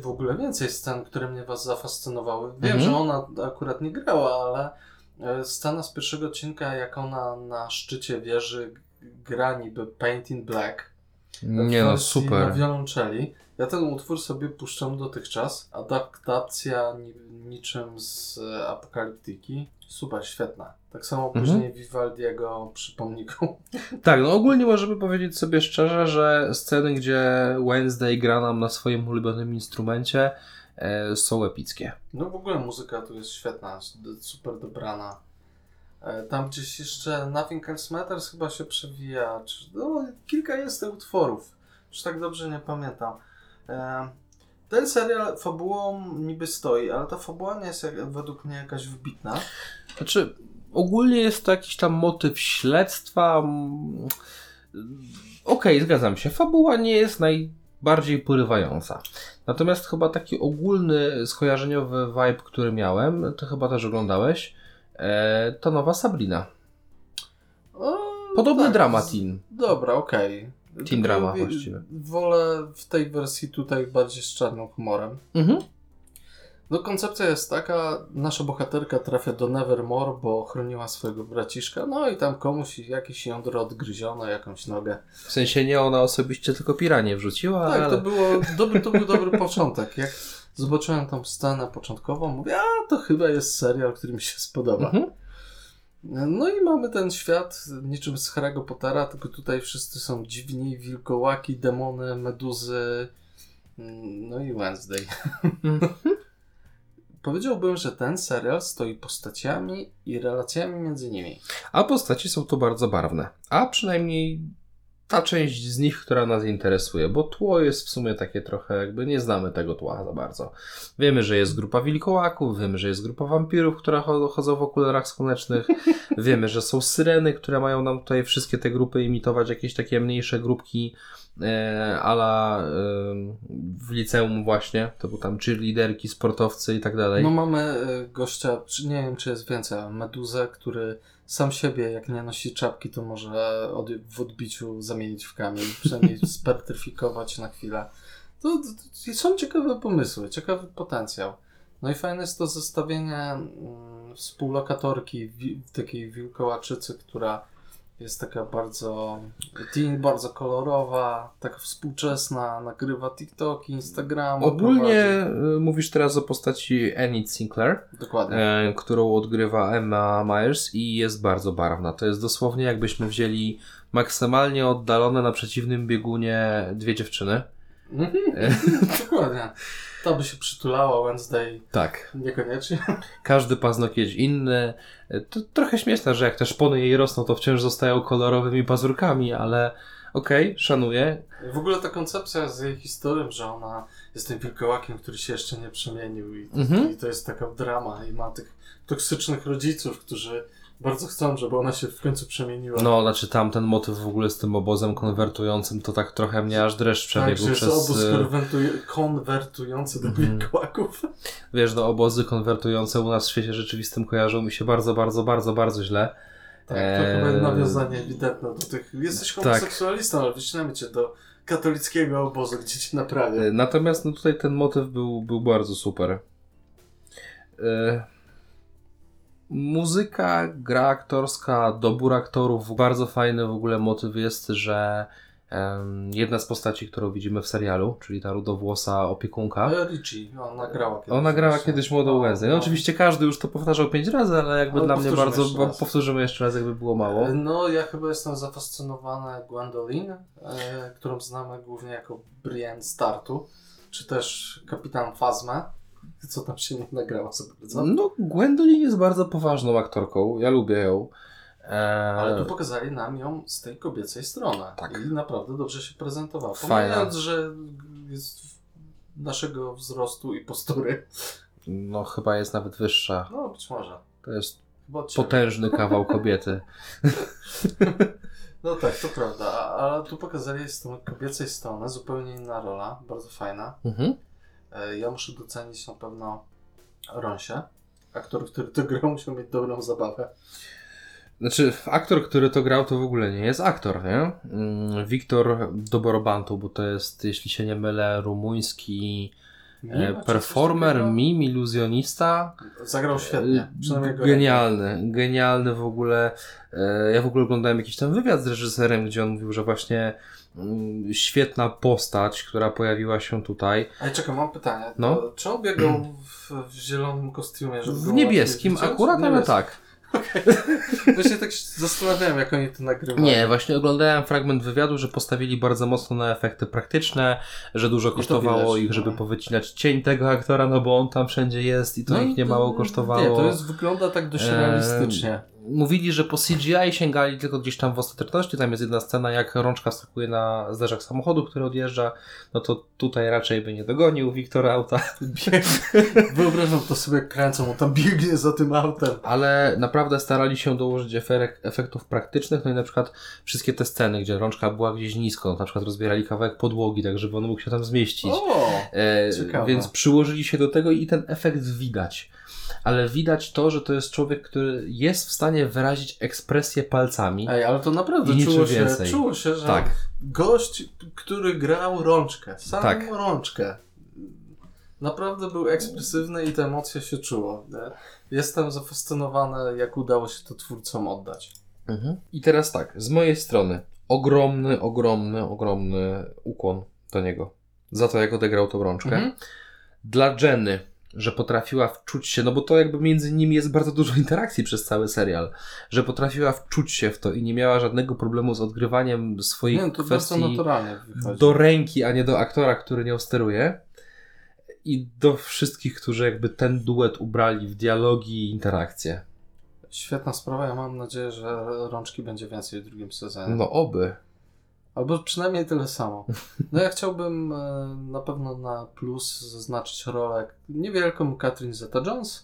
w ogóle więcej scen, które mnie was zafascynowały. Wiem, Mhm. że ona akurat nie grała, ale e, scena z pierwszego odcinka, jak ona na szczycie wieży gra niby Paint in Black. Nie no, wersji Na super. wiolonczeli. Ja ten utwór sobie puszczam dotychczas. Adaptacja ni niczym z e, Apokaliptyki. Super, świetna. Tak samo Mhm. później Vivaldiego przy pomniku. Tak, no ogólnie możemy powiedzieć sobie szczerze, że sceny, gdzie Wednesday gra nam na swoim ulubionym instrumencie e, są epickie. No w ogóle muzyka tu jest świetna, super dobrana. E, Tam gdzieś jeszcze Nothing Else Matters chyba się przewija. Czy, no, kilka jest tych utworów. Już tak dobrze nie pamiętam. E, Ten serial fabułą niby stoi, ale ta fabuła nie jest według mnie jakaś wybitna. Znaczy, ogólnie jest to jakiś tam motyw śledztwa. mm, Okej, zgadzam się. Fabuła nie jest najbardziej porywająca. Natomiast chyba taki ogólny, skojarzeniowy vibe, który miałem, to chyba też oglądałeś, e, to nowa Sabrina. O, Podobny tak, dramat z- in. Dobra, okej. Teen drama Tylko, y, właściwie. Wolę w tej wersji tutaj bardziej z czarnym humorem. Mhm. No koncepcja jest taka, nasza bohaterka trafia do Nevermore, bo chroniła swojego braciszka, no i tam komuś jakieś jądro odgryziono, jakąś nogę. W sensie nie ona osobiście, tylko piranie wrzuciła, Tak, ale... to, było dobry, to był dobry początek. Jak zobaczyłem tą scenę początkową, mówię, a to chyba jest serial, który mi się spodoba. Mhm. No i mamy ten świat niczym z Harry'ego Pottera, tylko tutaj wszyscy są dziwni, wilkołaki, demony, meduzy, mm, no i Wednesday. Mhm. Powiedziałbym, że ten serial stoi postaciami i relacjami między nimi. A postaci są tu bardzo barwne. A przynajmniej ta część z nich, która nas interesuje, bo tło jest w sumie takie trochę, jakby nie znamy tego tła za bardzo. Wiemy, że jest grupa wilkołaków, wiemy, że jest grupa wampirów, które cho- chodzą w okularach słonecznych, wiemy, że są syreny, które mają nam tutaj wszystkie te grupy imitować, jakieś takie mniejsze grupki e, ala e, w liceum właśnie, to był tam cheerleaderki, sportowcy i tak dalej. No mamy e, gościa, nie wiem czy jest więcej, ale Meduzę, który sam siebie, jak nie nosi czapki, to może od, w odbiciu zamienić w kamień, przynajmniej spertryfikować na chwilę. To, to, są ciekawe pomysły, ciekawy potencjał. No i fajne jest to zestawienie mm, współlokatorki, wi, takiej wilkołaczycy, która jest taka bardzo teen, bardzo kolorowa, taka współczesna, nagrywa TikToki, Instagram. Ogólnie y, mówisz teraz o postaci Enid Sinclair. Dokładnie. e, którą odgrywa Emma Myers i jest bardzo barwna. To jest dosłownie jakbyśmy wzięli maksymalnie oddalone na przeciwnym biegunie dwie dziewczyny. Mhm, Dokładnie. To by się przytulała Wednesday Tak. niekoniecznie. Każdy paznokieć inny. To trochę śmieszne, że jak te szpony jej rosną, to wciąż zostają kolorowymi pazurkami, ale okej, szanuję. W ogóle ta koncepcja z jej historią, że ona jest tym wilkołakiem, który się jeszcze nie przemienił i, Mhm. i to jest taka drama i ma tych toksycznych rodziców, którzy bardzo chcą, żeby ona się w końcu przemieniła. No, znaczy tam ten motyw w ogóle z tym obozem konwertującym, to tak trochę mnie aż dreszcz tak, przebiegł jest przez... obóz e, konwertuj- konwertujący do Mhm. wilkołaków. Wiesz, no obozy konwertujące u nas w świecie rzeczywistym kojarzą mi się bardzo, bardzo, bardzo, bardzo źle. Tak, to Eee, chyba nawiązanie ewidentne do tych... Jesteś tak. homoseksualistą, ale wycinamy cię do katolickiego obozu, gdzie cię naprawia. E, Natomiast no tutaj ten motyw był, był bardzo super. E, Muzyka, gra aktorska, dobór aktorów, bardzo fajny w ogóle motyw jest, że em, jedna z postaci, którą widzimy w serialu, czyli ta rudowłosa opiekunka, Ale Richie, ona grała kiedyś. ona grała właśnie. kiedyś młodą Wednesday. No, oczywiście każdy już to powtarzał pięć razy, ale jakby Ale dla mnie bardzo, jeszcze powtórzymy jeszcze raz, jakby było mało. No, ja chyba jestem zafascynowany Gwendolyn, e, którą znamy głównie jako Brienne Startu, czy też Kapitan Phasma, co tam się nie nagrało za bardzo. No, Gwendolyn jest bardzo poważną aktorką, ja lubię ją. E, Ale tu pokazali nam ją z tej kobiecej strony. Tak. I naprawdę dobrze się prezentowała. Pomijając, że jest naszego wzrostu i postury. No, chyba jest nawet wyższa. No, być może. To jest potężny kawał kobiety. No tak, to prawda. Ale tu pokazali z tą kobiecej strony zupełnie inna rola, bardzo fajna. Mhm. E, Ja muszę docenić na pewno Ronsie. Aktor, który to grał, musiał mieć dobrą zabawę. Znaczy, aktor, który to grał, to w ogóle nie jest aktor, nie? Mm, Wiktor Doborobantu, bo to jest, jeśli się nie mylę, rumuński e, performer, mim, iluzjonista. Zagrał świetnie. E, Genialny, genialny w ogóle. E, Ja w ogóle oglądałem jakiś tam wywiad z reżyserem, gdzie on mówił, że właśnie mm, świetna postać, która pojawiła się tutaj. Ale czekaj, mam pytanie. No. Czy on biegał w, w zielonym kostiumie? Żeby W niebieskim akurat, ale Niebieskim. tak. Właśnie tak się zastanawiałem, jak oni to nagrywali. Nie, właśnie oglądałem fragment wywiadu, że postawili bardzo mocno na efekty praktyczne, że dużo to kosztowało widać, ich, żeby no. powycinać cień tego aktora, no bo on tam wszędzie jest i to ich nie mało kosztowało. Nie, to jest, wygląda tak dość realistycznie. Mówili, że po CGI sięgali tylko gdzieś tam w ostateczności. Tam jest jedna scena, jak rączka skakuje na zderzak samochodu, który odjeżdża. No to tutaj raczej by nie dogonił Wiktora auta. Wyobrażam to sobie, jak kręcą, on tam biegnie za tym autem. Ale naprawdę starali się dołożyć efek- efektów praktycznych. No i na przykład wszystkie te sceny, gdzie rączka była gdzieś nisko, no na przykład rozbierali kawałek podłogi, tak żeby on mógł się tam zmieścić. O! E, ciekawe. więc przyłożyli się do tego i ten efekt widać. Ale widać to, że to jest człowiek, który jest w stanie wyrazić ekspresję palcami. Ej, ale to naprawdę I czuło się, więcej. czuło się, że Tak. gość, który grał rączkę, samą Tak. rączkę, naprawdę był ekspresywny i te emocje się czuło. Jestem zafascynowany, jak udało się to twórcom oddać. Mhm. I teraz tak, z mojej strony ogromny, ogromny, ogromny ukłon do niego. Za to, jak odegrał tą rączkę. Mhm. Dla Jenny, że potrafiła wczuć się, no bo to jakby między nimi jest bardzo dużo interakcji przez cały serial, że potrafiła wczuć się w to i nie miała żadnego problemu z odgrywaniem swoich Nie, to bardzo kwestii do ręki, a nie do aktora, który nią steruje. I do wszystkich, którzy jakby ten duet ubrali w dialogi i interakcje. Świetna sprawa, ja mam nadzieję, że rączki będzie więcej w drugim sezonie. No oby. Albo przynajmniej tyle samo. No ja chciałbym e, na pewno na plus zaznaczyć rolę niewielką Catherine Zeta-Jones,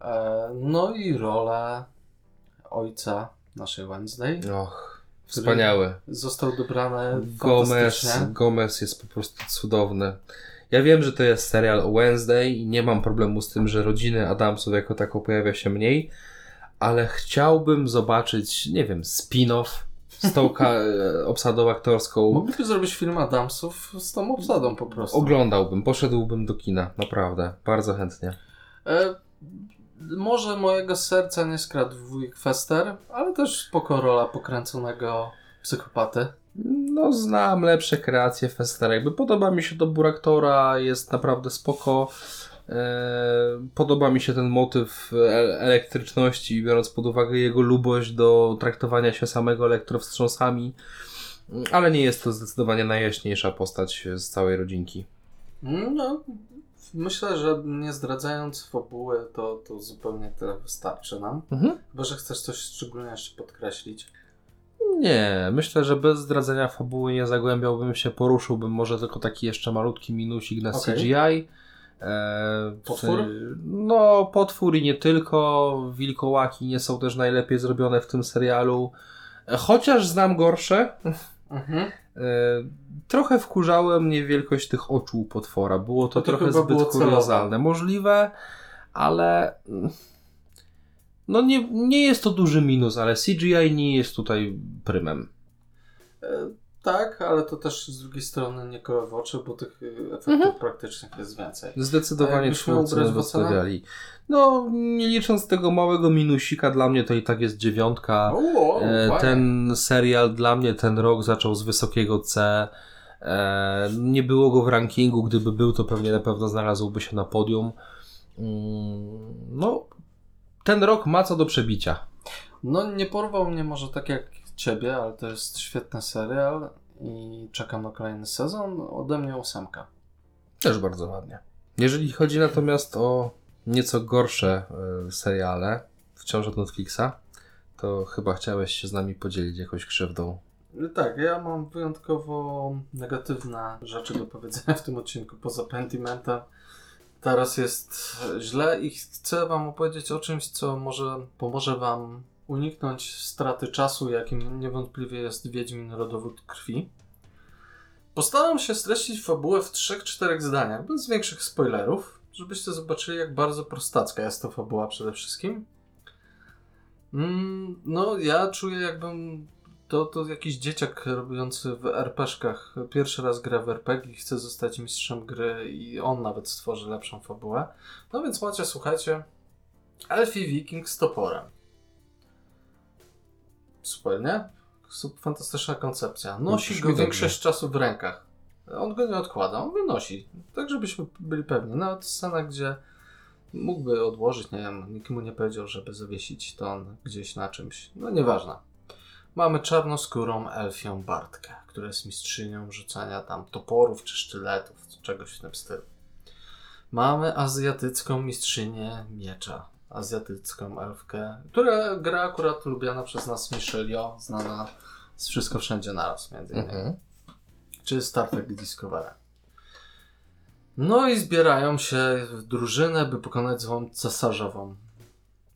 e, no i rolę ojca naszej Wednesday. Och, wspaniały. Został dobrany Gomez. Gomez jest po prostu cudowny. Ja wiem, że to jest serial o Wednesday i nie mam problemu z tym, że rodziny Adamsów jako tako pojawia się mniej, ale chciałbym zobaczyć, nie wiem, spin-off z tą ka- e, obsadą aktorską. Mogliby zrobić film Adamsów z tą obsadą po prostu. Oglądałbym, poszedłbym do kina, naprawdę, bardzo chętnie. E, może mojego serca nie skradł wujek Fester, ale też spoko rola pokręconego psychopaty. No, znam lepsze kreacje Festera. Jakby podoba mi się dobór aktora, jest naprawdę spoko. E, podoba mi się ten motyw e- elektryczności, biorąc pod uwagę jego lubość do traktowania się samego elektrowstrząsami. Ale nie jest to zdecydowanie najjaśniejsza postać z całej rodzinki. No, myślę, że nie zdradzając fabuły, to, to zupełnie tyle wystarczy nam. Mhm. Chyba, że chcesz coś szczególnie jeszcze podkreślić. Nie, myślę, że bez zdradzenia fabuły nie zagłębiałbym się, poruszyłbym może tylko taki jeszcze malutki minusik na Okej. CGI. E, Potwór? w- No, potwór i nie tylko. Wilkołaki nie są też najlepiej zrobione w tym serialu. E, Chociaż znam gorsze. Mhm. E, trochę wkurzało mnie wielkość tych oczu potwora. Było to, To trochę zbyt kuriozalne. Możliwe, ale. mm, No nie, nie jest to duży minus, ale CGI nie jest tutaj prymem. E, tak, ale to też z drugiej strony nie koło w oczy, bo tych e, efektów Mhm. praktycznych jest więcej. Zdecydowanie jakbyś miał twórcy ubrać w ocenę? dostawiali. No, nie licząc tego małego minusika, dla mnie to i tak jest dziewiątka. O, E, fajnie. ten serial dla mnie ten rok zaczął z wysokiego C. E, nie było go w rankingu, gdyby był, to pewnie na pewno znalazłby się na podium. Mm, No, ten rok ma co do przebicia. No nie porwał mnie może tak jak ciebie, ale to jest świetny serial i czekam na kolejny sezon. Ode mnie ósemka. Też bardzo ładnie. Jeżeli chodzi natomiast o nieco gorsze e, seriale, wciąż od Netflixa, to chyba chciałeś się z nami podzielić jakąś krzywdą. Tak, ja mam wyjątkowo negatywne rzeczy do powiedzenia w tym odcinku, poza Pentimentem. Teraz jest źle i chcę Wam opowiedzieć o czymś, co może pomoże Wam uniknąć straty czasu, jakim niewątpliwie jest Wiedźmin Rodowód Krwi. Postaram się streścić fabułę w 3-4 zdaniach, bez większych spoilerów, żebyście zobaczyli, jak bardzo prostacka jest to fabuła przede wszystkim. Mm, no, ja czuję, jakbym to, to jakiś dzieciak robiący w RPG-szkach. Pierwszy raz gra w RPG i chce zostać mistrzem gry i on nawet stworzy lepszą fabułę. No więc macie, słuchajcie, Elfi Wiking z toporem. Super, nie? Fantastyczna koncepcja. Nosi Brzmi go większość czasu w rękach. On go nie odkłada, on go nosi. Tak, żebyśmy byli pewni. Nawet scena, gdzie mógłby odłożyć, nie wiem, nikt mu nie powiedział, żeby zawiesić to on gdzieś na czymś. No nieważne. Mamy czarnoskórą elfią Bartkę, która jest mistrzynią rzucania tam toporów czy sztyletów, czegoś w tym stylu. Mamy azjatycką mistrzynię miecza, azjatycką elfkę, która gra akurat lubiana przez nas Michelle Yeoh, znana z Wszystko Wszędzie Naraz między innymi Mhm. czy Star Trek Discovery. No i zbierają się w drużynę, by pokonać złą cesarzową.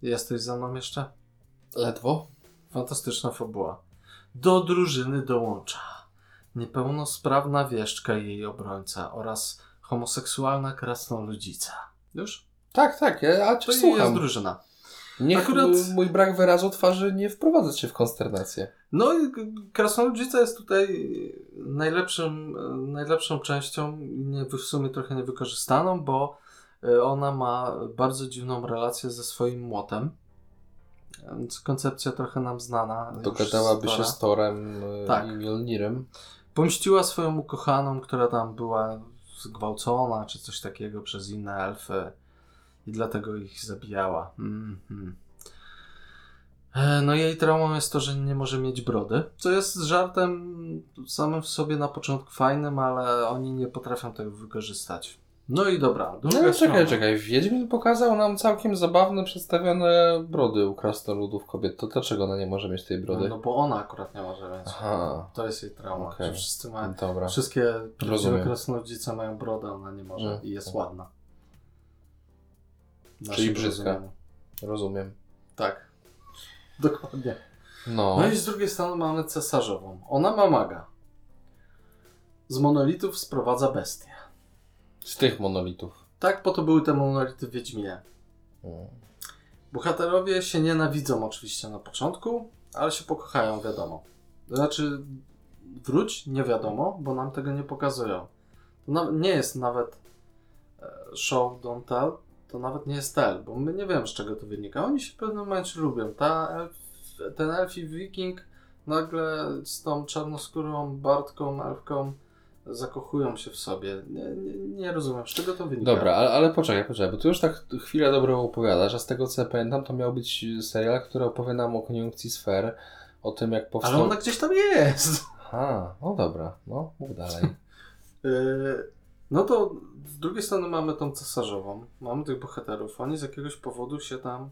Jesteś za mną jeszcze? Ledwo. Fantastyczna fabuła. Do drużyny dołącza niepełnosprawna wieszczka i jej obrońca oraz homoseksualna krasnoludzica. Już? Tak, tak, To i słucham. jest drużyna. Niech Akurat- mój brak wyrazu twarzy nie wprowadza cię w konsternację. No i Krasnoludzica jest tutaj najlepszym, najlepszą częścią, nie, w sumie trochę niewykorzystaną, bo y, ona ma bardzo dziwną relację ze swoim młotem. Więc koncepcja trochę nam znana. Dogadałaby się z Torem y, Tak. i Mjolnirem. Pomściła swoją ukochaną, która tam była zgwałcona czy coś takiego przez inne elfy i dlatego ich zabijała. Mhm. E, No jej traumą jest to, że nie może mieć brody, co jest żartem samym w sobie na początku fajnym, ale oni nie potrafią tego wykorzystać. No i dobra, No druga ale strona. czekaj, czekaj. Wiedźmin pokazał nam całkiem zabawne, przedstawione brody u krasnoludów kobiet. To dlaczego ona nie może mieć tej No, brody? no bo ona akurat nie może mieć. Aha, To jest jej trauma, że wszyscy mają dobra. Wszystkie prawdziwe krasnoludzice mają brodę, ona nie może Mm. i jest ładna. Czyli brzydka. Rozumiem. Tak. Dokładnie. No. No i z drugiej strony mamy cesarzową. Ona ma maga. Z monolitów sprowadza bestię. Z tych monolitów. Tak, po to były te monolity w Wiedźminie. Mm. Bohaterowie się nienawidzą oczywiście na początku, ale się pokochają, wiadomo. Znaczy, wróć, nie wiadomo, bo nam tego nie pokazują. To na, nie jest nawet e, show don't tell, to nawet nie jest tell, bo my nie wiemy z czego to wynika. Oni się w pewnym momencie lubią. Ta elf, ten elfi wiking nagle z tą czarnoskórą Bartką, elfką zakochują się w sobie. Nie, nie, nie rozumiem, z czego to wynika. Dobra, ale, ale poczekaj, poczekaj, bo tu już tak chwilę dobro opowiadasz, a z tego co ja pamiętam, to miał być serial, który opowie nam o koniunkcji sfer, o tym jak powstał... Ale ona gdzieś tam jest. Aha, no dobra, no mów dalej. Yy, No to z drugiej strony mamy tą cesarzową, mamy tych bohaterów, oni z jakiegoś powodu się tam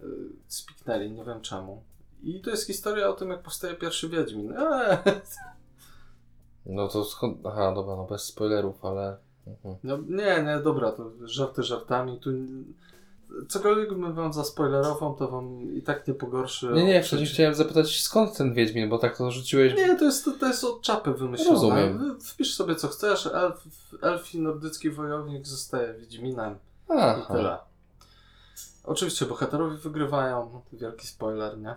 yy, spiknęli, nie wiem czemu. I to jest historia o tym, jak powstaje pierwszy Wiedźmin. Eee, No to skąd... Aha, dobra, no bez spoilerów, ale... Mhm. no nie, nie, dobra, to żarty żartami. Tu cokolwiek bym wam zaspoilerową, to wam i tak nie pogorszy. Nie, nie, wcześniej chciałem zapytać skąd ten Wiedźmin, bo tak to rzuciłeś... Nie, to jest, to jest od czapy wymyślone. Rozumiem. Wpisz sobie co chcesz, elf, elfi nordycki wojownik zostaje Wiedźminem. I Aha. tyle. Oczywiście bohaterowie wygrywają. Wielki spoiler, nie?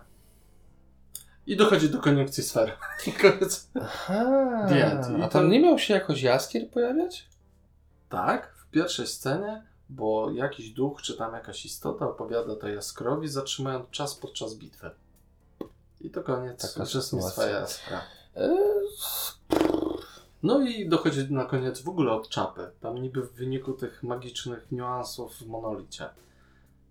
I dochodzi do koniunkcji sfer. I koniec. Aha. D&D. A tam nie miał się jakoś jaskier pojawiać? Tak, w pierwszej scenie, bo jakiś duch, czy tam jakaś istota opowiada to Jaskrowi, zatrzymując czas podczas bitwy. I to koniec Taka uczestnictwa sytuacja. Jaskra. Eee, No i dochodzi na koniec w ogóle od czapy. Tam niby w wyniku tych magicznych niuansów w monolicie.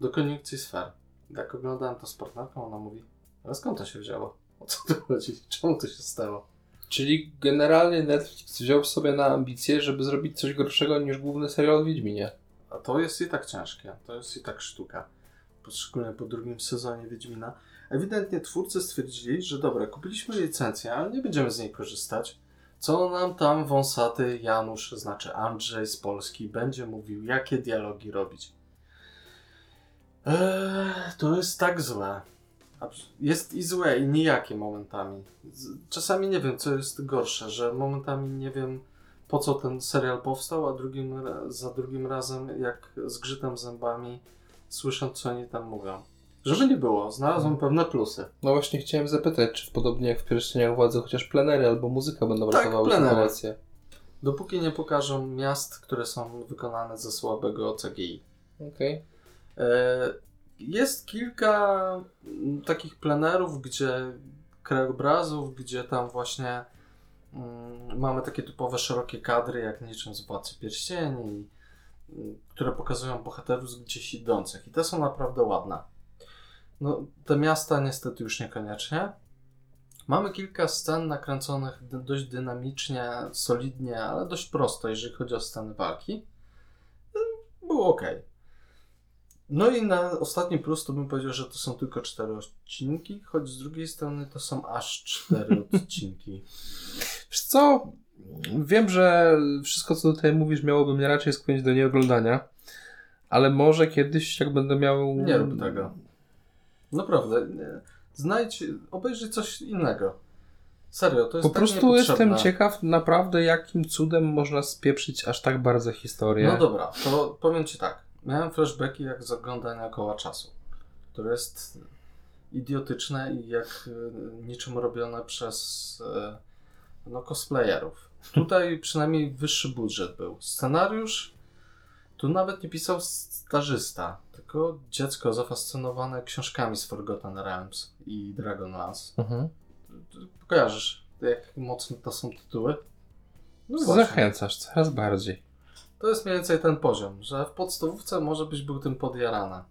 Do koniunkcji sfer. Jak oglądałem to z partnerką, ona mówi, ale skąd to się wzięło? O co tu chodzi? Czemu to się stało? Czyli generalnie Netflix wziął sobie na ambicje, żeby zrobić coś gorszego niż główny serial o Wiedźminie. A to jest i tak ciężkie. To jest i tak sztuka. Szczególnie po drugim sezonie Wiedźmina. Ewidentnie twórcy stwierdzili, że dobra, kupiliśmy licencję, ale nie będziemy z niej korzystać. Co nam tam wąsaty Janusz, znaczy Andrzej z Polski, będzie mówił, jakie dialogi robić. Eee, to jest tak złe. Jest i złe, i nijakie momentami. Czasami nie wiem, co jest gorsze, że momentami nie wiem, po co ten serial powstał, a drugim, za drugim razem, jak zgrzytam zębami, słysząc, co oni tam mówią. Żeby nie było, znalazłem pewne plusy. No właśnie chciałem zapytać, czy podobnie jak w pierścieniach władzy, chociaż plenery albo muzyka będą Tak, ratowały sytuację. Dopóki nie pokażą miast, które są wykonane ze słabego CGI. Okej. E, Jest kilka takich plenerów, gdzie krajobrazów, gdzie tam właśnie mamy takie typowe szerokie kadry, jak niczym z Władcy Pierścieni, mm, które pokazują bohaterów gdzieś idących. I te są naprawdę ładne. No, te miasta niestety już niekoniecznie. Mamy kilka scen nakręconych dość dynamicznie, solidnie, ale dość prosto, jeżeli chodzi o sceny walki. Było ok. No i na ostatni plus to bym powiedział, że to są tylko cztery odcinki, choć z drugiej strony to są aż cztery odcinki. Wiesz co? Wiem, że wszystko, co tutaj mówisz, miałoby mnie raczej skłonić do nieoglądania, ale może kiedyś, jak będę miał... Nie rób tego. Naprawdę. Znajdź, obejrzyj coś innego. Serio, to jest Po tak prostu jestem ciekaw naprawdę, jakim cudem można spieprzyć aż tak bardzo historię. No dobra, to powiem Ci tak. Miałem flashbacki jak z oglądania koła czasu, które jest idiotyczne i jak y, niczym robione przez y, no, cosplayerów. Tutaj przynajmniej wyższy budżet był. Scenariusz tu nawet nie pisał stażysta, tylko dziecko zafascynowane książkami z Forgotten Realms i Dragonlance. Mhm. Kojarzysz, jak mocne to są tytuły? No. Zachęcasz coraz bardziej. To jest mniej więcej ten poziom, że w podstawówce może byś był tym podjarana.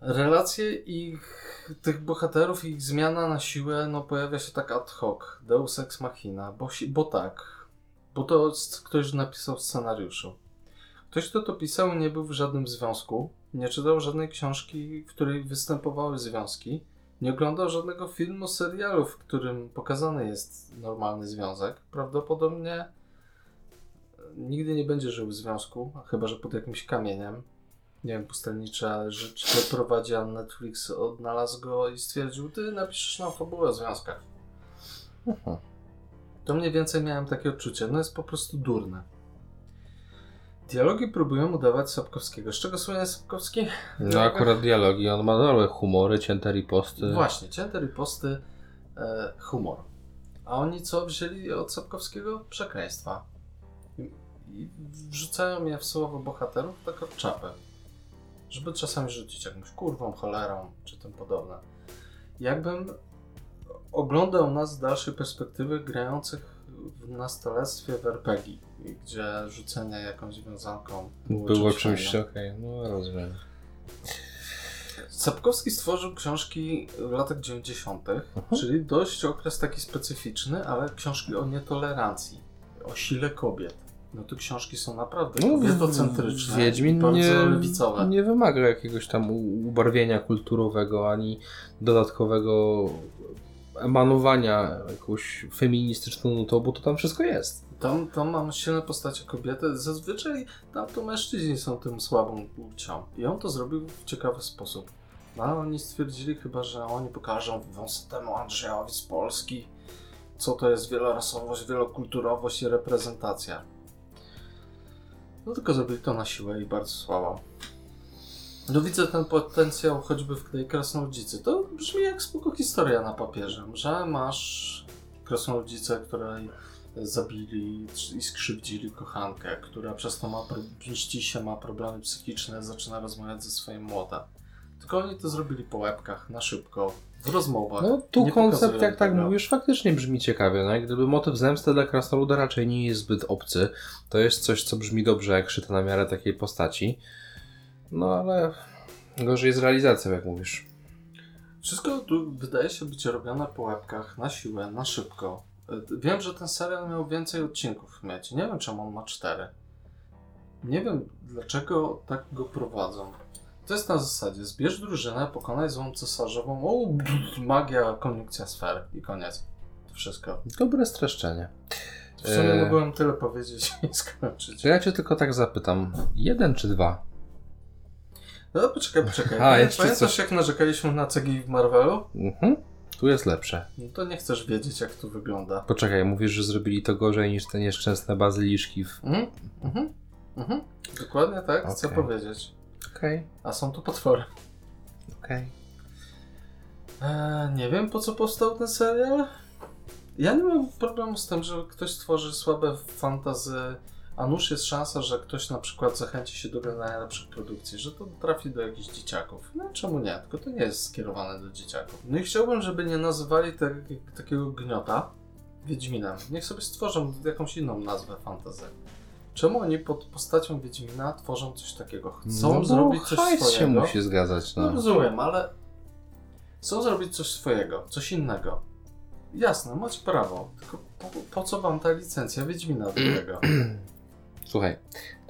Relacje ich, tych bohaterów, ich zmiana na siłę, no pojawia się tak ad hoc, deus ex machina, bo, bo tak, bo to ktoś napisał w scenariuszu. Ktoś, kto to pisał, nie był w żadnym związku, nie czytał żadnej książki, w której występowały związki, nie oglądał żadnego filmu, serialu, w którym pokazany jest normalny związek. Prawdopodobnie nigdy nie będzie żył w związku, chyba że pod jakimś kamieniem. Nie wiem, pustelnicza życie prowadzi, a Netflix odnalazł go i stwierdził, ty napiszesz nam fabułę o związkach. Mhm. To mniej więcej miałem takie odczucie, no jest po prostu durne. Dialogi próbują udawać Sapkowskiego. Z czego słynie Sapkowski? No akurat dialogi, on ma dobre humory, cięte riposty. Właśnie, cięte riposty, e, humor. A oni co wzięli od Sapkowskiego? Przekleństwa. I, wrzucają je w słowo bohaterów tak od czapy. Żeby czasami rzucić jakąś kurwą, cholerą, czy tym podobne. Jakbym oglądał nas z dalszej perspektywy grających w nastolectwie w RPG, gdzie rzucenie jakąś wiązanką było, Było czymś okej, no rozumiem. Sapkowski stworzył książki w latach 90., czyli dość okres taki specyficzny, ale książki o nietolerancji, o sile kobiet. No to książki są naprawdę kobietocentryczne Wiedźmin bardzo nie, lewicowe. nie wymaga jakiegoś tam ubarwienia kulturowego, ani dodatkowego emanowania jakąś feministyczną nutą, bo to tam wszystko jest. Tam, tam mamy silne postacie kobiety. Zazwyczaj tam to mężczyźni są tym słabą płcią. I on to zrobił w ciekawy sposób. No ale oni stwierdzili chyba, że oni pokażą wąsatemu Andrzejowi z Polski, co to jest wielorasowość, wielokulturowość i reprezentacja. No tylko zrobili to na siłę i bardzo słabo. No widzę ten potencjał choćby w tej krasnoludzicy. To brzmi jak spoko historia na papierze, że masz krasnoludzicę, której zabili i skrzywdzili kochankę, która przez to ma, mści się, ma problemy psychiczne, zaczyna rozmawiać ze swoim młodem. Tylko oni to zrobili po łebkach, na szybko, w rozmowach. No tu Nie koncept, jak tak tego. mówisz, faktycznie brzmi ciekawie. No, jak gdyby motyw zemsty dla krasnoluda raczej nie jest zbyt obcy. To jest coś, co brzmi dobrze, jak szyte na miarę takiej postaci. No ale gorzej jest realizacja, jak mówisz. Wszystko tu wydaje się być robione po łebkach, na siłę, na szybko. Y, Wiem, że ten serial miał więcej odcinków mieć. Nie wiem, czemu on ma cztery. Nie wiem, dlaczego tak go prowadzą. To jest na zasadzie, zbierz drużynę, pokonaj złą cesarzową, o, magia, koniunkcja sfer i koniec. To wszystko. Dobre streszczenie. W sumie Eee. mogłem tyle powiedzieć i skończyć. To ja cię tylko tak zapytam. Jeden czy dwa? No poczekaj, poczekaj. A, jeszcze Pamiętasz coś. jak narzekaliśmy na cegi w Marvelu? Mhm. Tu jest lepsze. No to nie chcesz wiedzieć jak to wygląda. Poczekaj, mówisz, że zrobili to gorzej niż te nieszczęsne bazyliszki w... Mhm, mhm, mhm. Dokładnie tak chcę Okej. powiedzieć. Okej, A są to potwory. okej. Eee, nie wiem po co powstał ten serial. Ja nie mam problemu z tym, że ktoś stworzy słabe fantazy, a nuż jest szansa, że ktoś na przykład zachęci się do oglądania lepszych produkcji, że to trafi do jakichś dzieciaków. No czemu nie? Tylko to nie jest skierowane do dzieciaków. No i chciałbym, żeby nie nazywali te, takiego gniota Wiedźminem. Niech sobie stworzą jakąś inną nazwę fantazy. Czemu oni pod postacią Wiedźmina tworzą coś takiego? Chcą no, zrobić coś swojego. się musi zgadzać, No no. rozumiem, ale chcą zrobić coś swojego, coś innego. Jasne, macie prawo, tylko po, po co wam ta licencja Wiedźmina do tego? Słuchaj,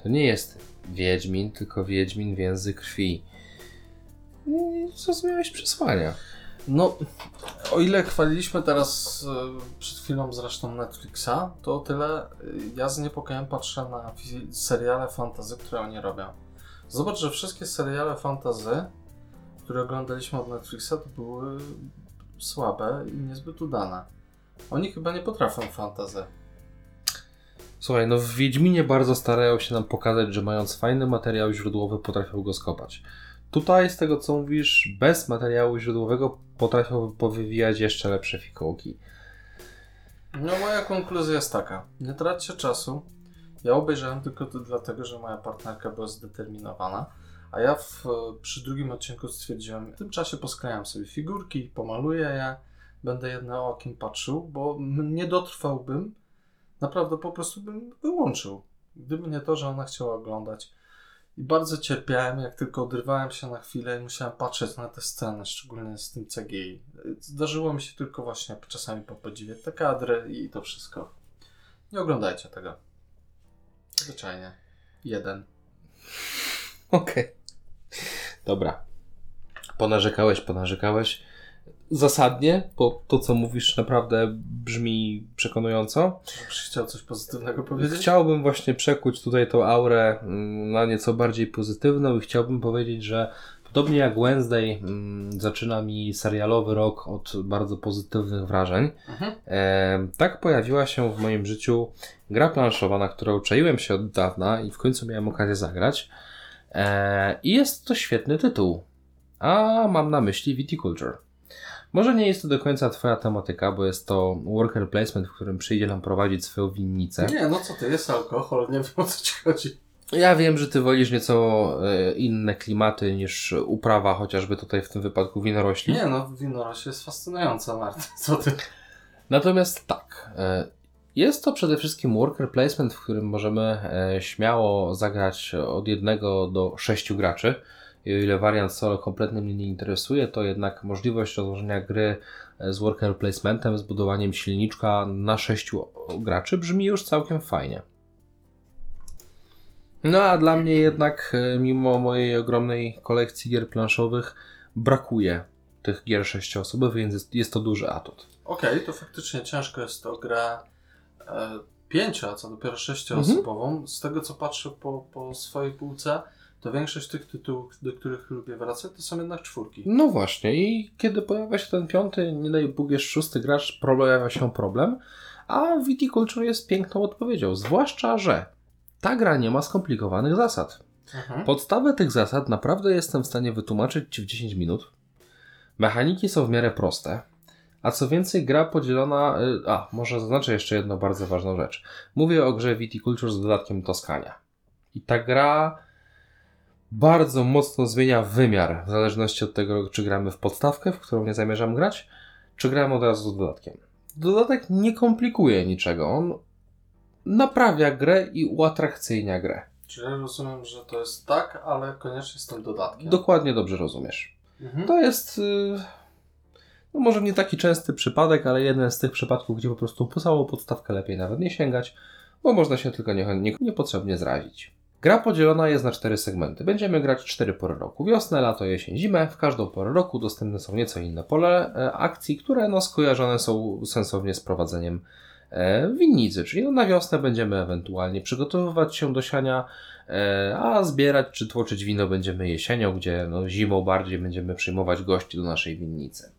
to nie jest Wiedźmin, tylko Wiedźmin więzy krwi. Nie zrozumiałeś przesłania. No, o ile chwaliliśmy teraz e, przed chwilą zresztą Netflixa, to o tyle ja z niepokojem patrzę na seriale fantazy, które oni robią. Zobacz, że wszystkie seriale fantazy, które oglądaliśmy od Netflixa, to były słabe i niezbyt udane. Oni chyba nie potrafią fantazy. Słuchaj, no w Wiedźminie bardzo starają się nam pokazać, że mając fajny materiał źródłowy potrafią go skopać. Tutaj, z tego co mówisz, bez materiału źródłowego potrafią powywijać jeszcze lepsze fikołki. No moja konkluzja jest taka. Nie traćcie czasu. Ja obejrzałem tylko to dlatego, że moja partnerka była zdeterminowana. A ja w, przy drugim odcinku stwierdziłem, w tym czasie posklejam sobie figurki, pomaluję je, będę jednym okiem patrzył, bo nie dotrwałbym, naprawdę po prostu bym wyłączył. Gdyby nie to, że ona chciała oglądać. I bardzo cierpiałem, jak tylko odrywałem się na chwilę i musiałem patrzeć na te sceny, szczególnie z tym CGI. Zdarzyło mi się tylko właśnie czasami popodziwiać te kadry i to wszystko. Nie oglądajcie tego. Zwyczajnie. Jeden. Okej. Dobra. Ponarzekałeś, ponarzekałeś. Zasadnie, bo to co mówisz naprawdę brzmi przekonująco. Czyżbyś chciał coś pozytywnego powiedzieć? Chciałbym właśnie przekuć tutaj tą aurę mm, na nieco bardziej pozytywną i chciałbym powiedzieć, że podobnie jak Wednesday mm, zaczyna mi serialowy rok od bardzo pozytywnych wrażeń, Mhm. e, tak pojawiła się w moim życiu gra planszowa, na którą czaiłem się od dawna i w końcu miałem okazję zagrać. E, I jest to świetny tytuł. A mam na myśli Viticulture. Może nie jest to do końca Twoja tematyka, bo jest to worker placement, w którym przyjdzie nam prowadzić swoją winnicę. Nie, no co ty, jest alkohol, nie wiem o co ci chodzi. Ja wiem, że ty wolisz nieco e, inne klimaty niż uprawa, chociażby tutaj w tym wypadku winorośli. Nie no, winorość jest fascynująca, Marta. Co ty? Natomiast tak, e, jest to przede wszystkim worker placement, w którym możemy e, śmiało zagrać od jednego do sześciu graczy. I o ile wariant solo kompletnie mnie nie interesuje, to jednak możliwość rozłożenia gry e, z worker placementem, z budowaniem silniczka na sześciu graczy brzmi już całkiem fajnie. No a dla mnie jednak, e, mimo mojej ogromnej kolekcji gier planszowych, brakuje tych gier sześcioosobowych, więc jest, to duży atut. Okej, to faktycznie ciężko jest to gra e, pięcio, a co dopiero sześcioosobową. Z tego co patrzę po, po swojej półce, to większość tych tytułów, do których lubię wracać, to są jednak czwórki. No właśnie, i kiedy pojawia się ten piąty, nie daj Bóg jest szósty gracz, pojawia się problem, a Viticulture jest piękną odpowiedzią, zwłaszcza, że ta gra nie ma skomplikowanych zasad. Mhm. Podstawę tych zasad naprawdę jestem w stanie wytłumaczyć Ci w 10 minut. Mechaniki są w miarę proste, a co więcej, gra podzielona. y, A, może zaznaczę jeszcze jedną bardzo ważną rzecz. Mówię o grze Viticulture z dodatkiem Toskania. I ta gra bardzo mocno zmienia wymiar, w zależności od tego, czy gramy w podstawkę, w którą nie zamierzam grać, czy gramy od razu z dodatkiem. Dodatek nie komplikuje niczego. On naprawia grę i uatrakcyjnia grę. Czyli rozumiem, że to jest tak, ale koniecznie z tym dodatkiem. Dokładnie dobrze rozumiesz. Mhm. To jest, y, no może nie taki częsty przypadek, ale jeden z tych przypadków, gdzie po prostu po całą podstawkę lepiej nawet nie sięgać, bo można się tylko nie, nie, niepotrzebnie zrazić. Gra podzielona jest na cztery segmenty. Będziemy grać cztery pory roku. Wiosnę, lato, jesień, zimę. W każdą porę roku dostępne są nieco inne pole e, akcji, które no, skojarzone są sensownie z prowadzeniem e, winnicy. Czyli no, na wiosnę będziemy ewentualnie przygotowywać się do siania, e, a zbierać czy tłoczyć wino będziemy jesienią, gdzie no, zimą bardziej będziemy przyjmować gości do naszej winnicy.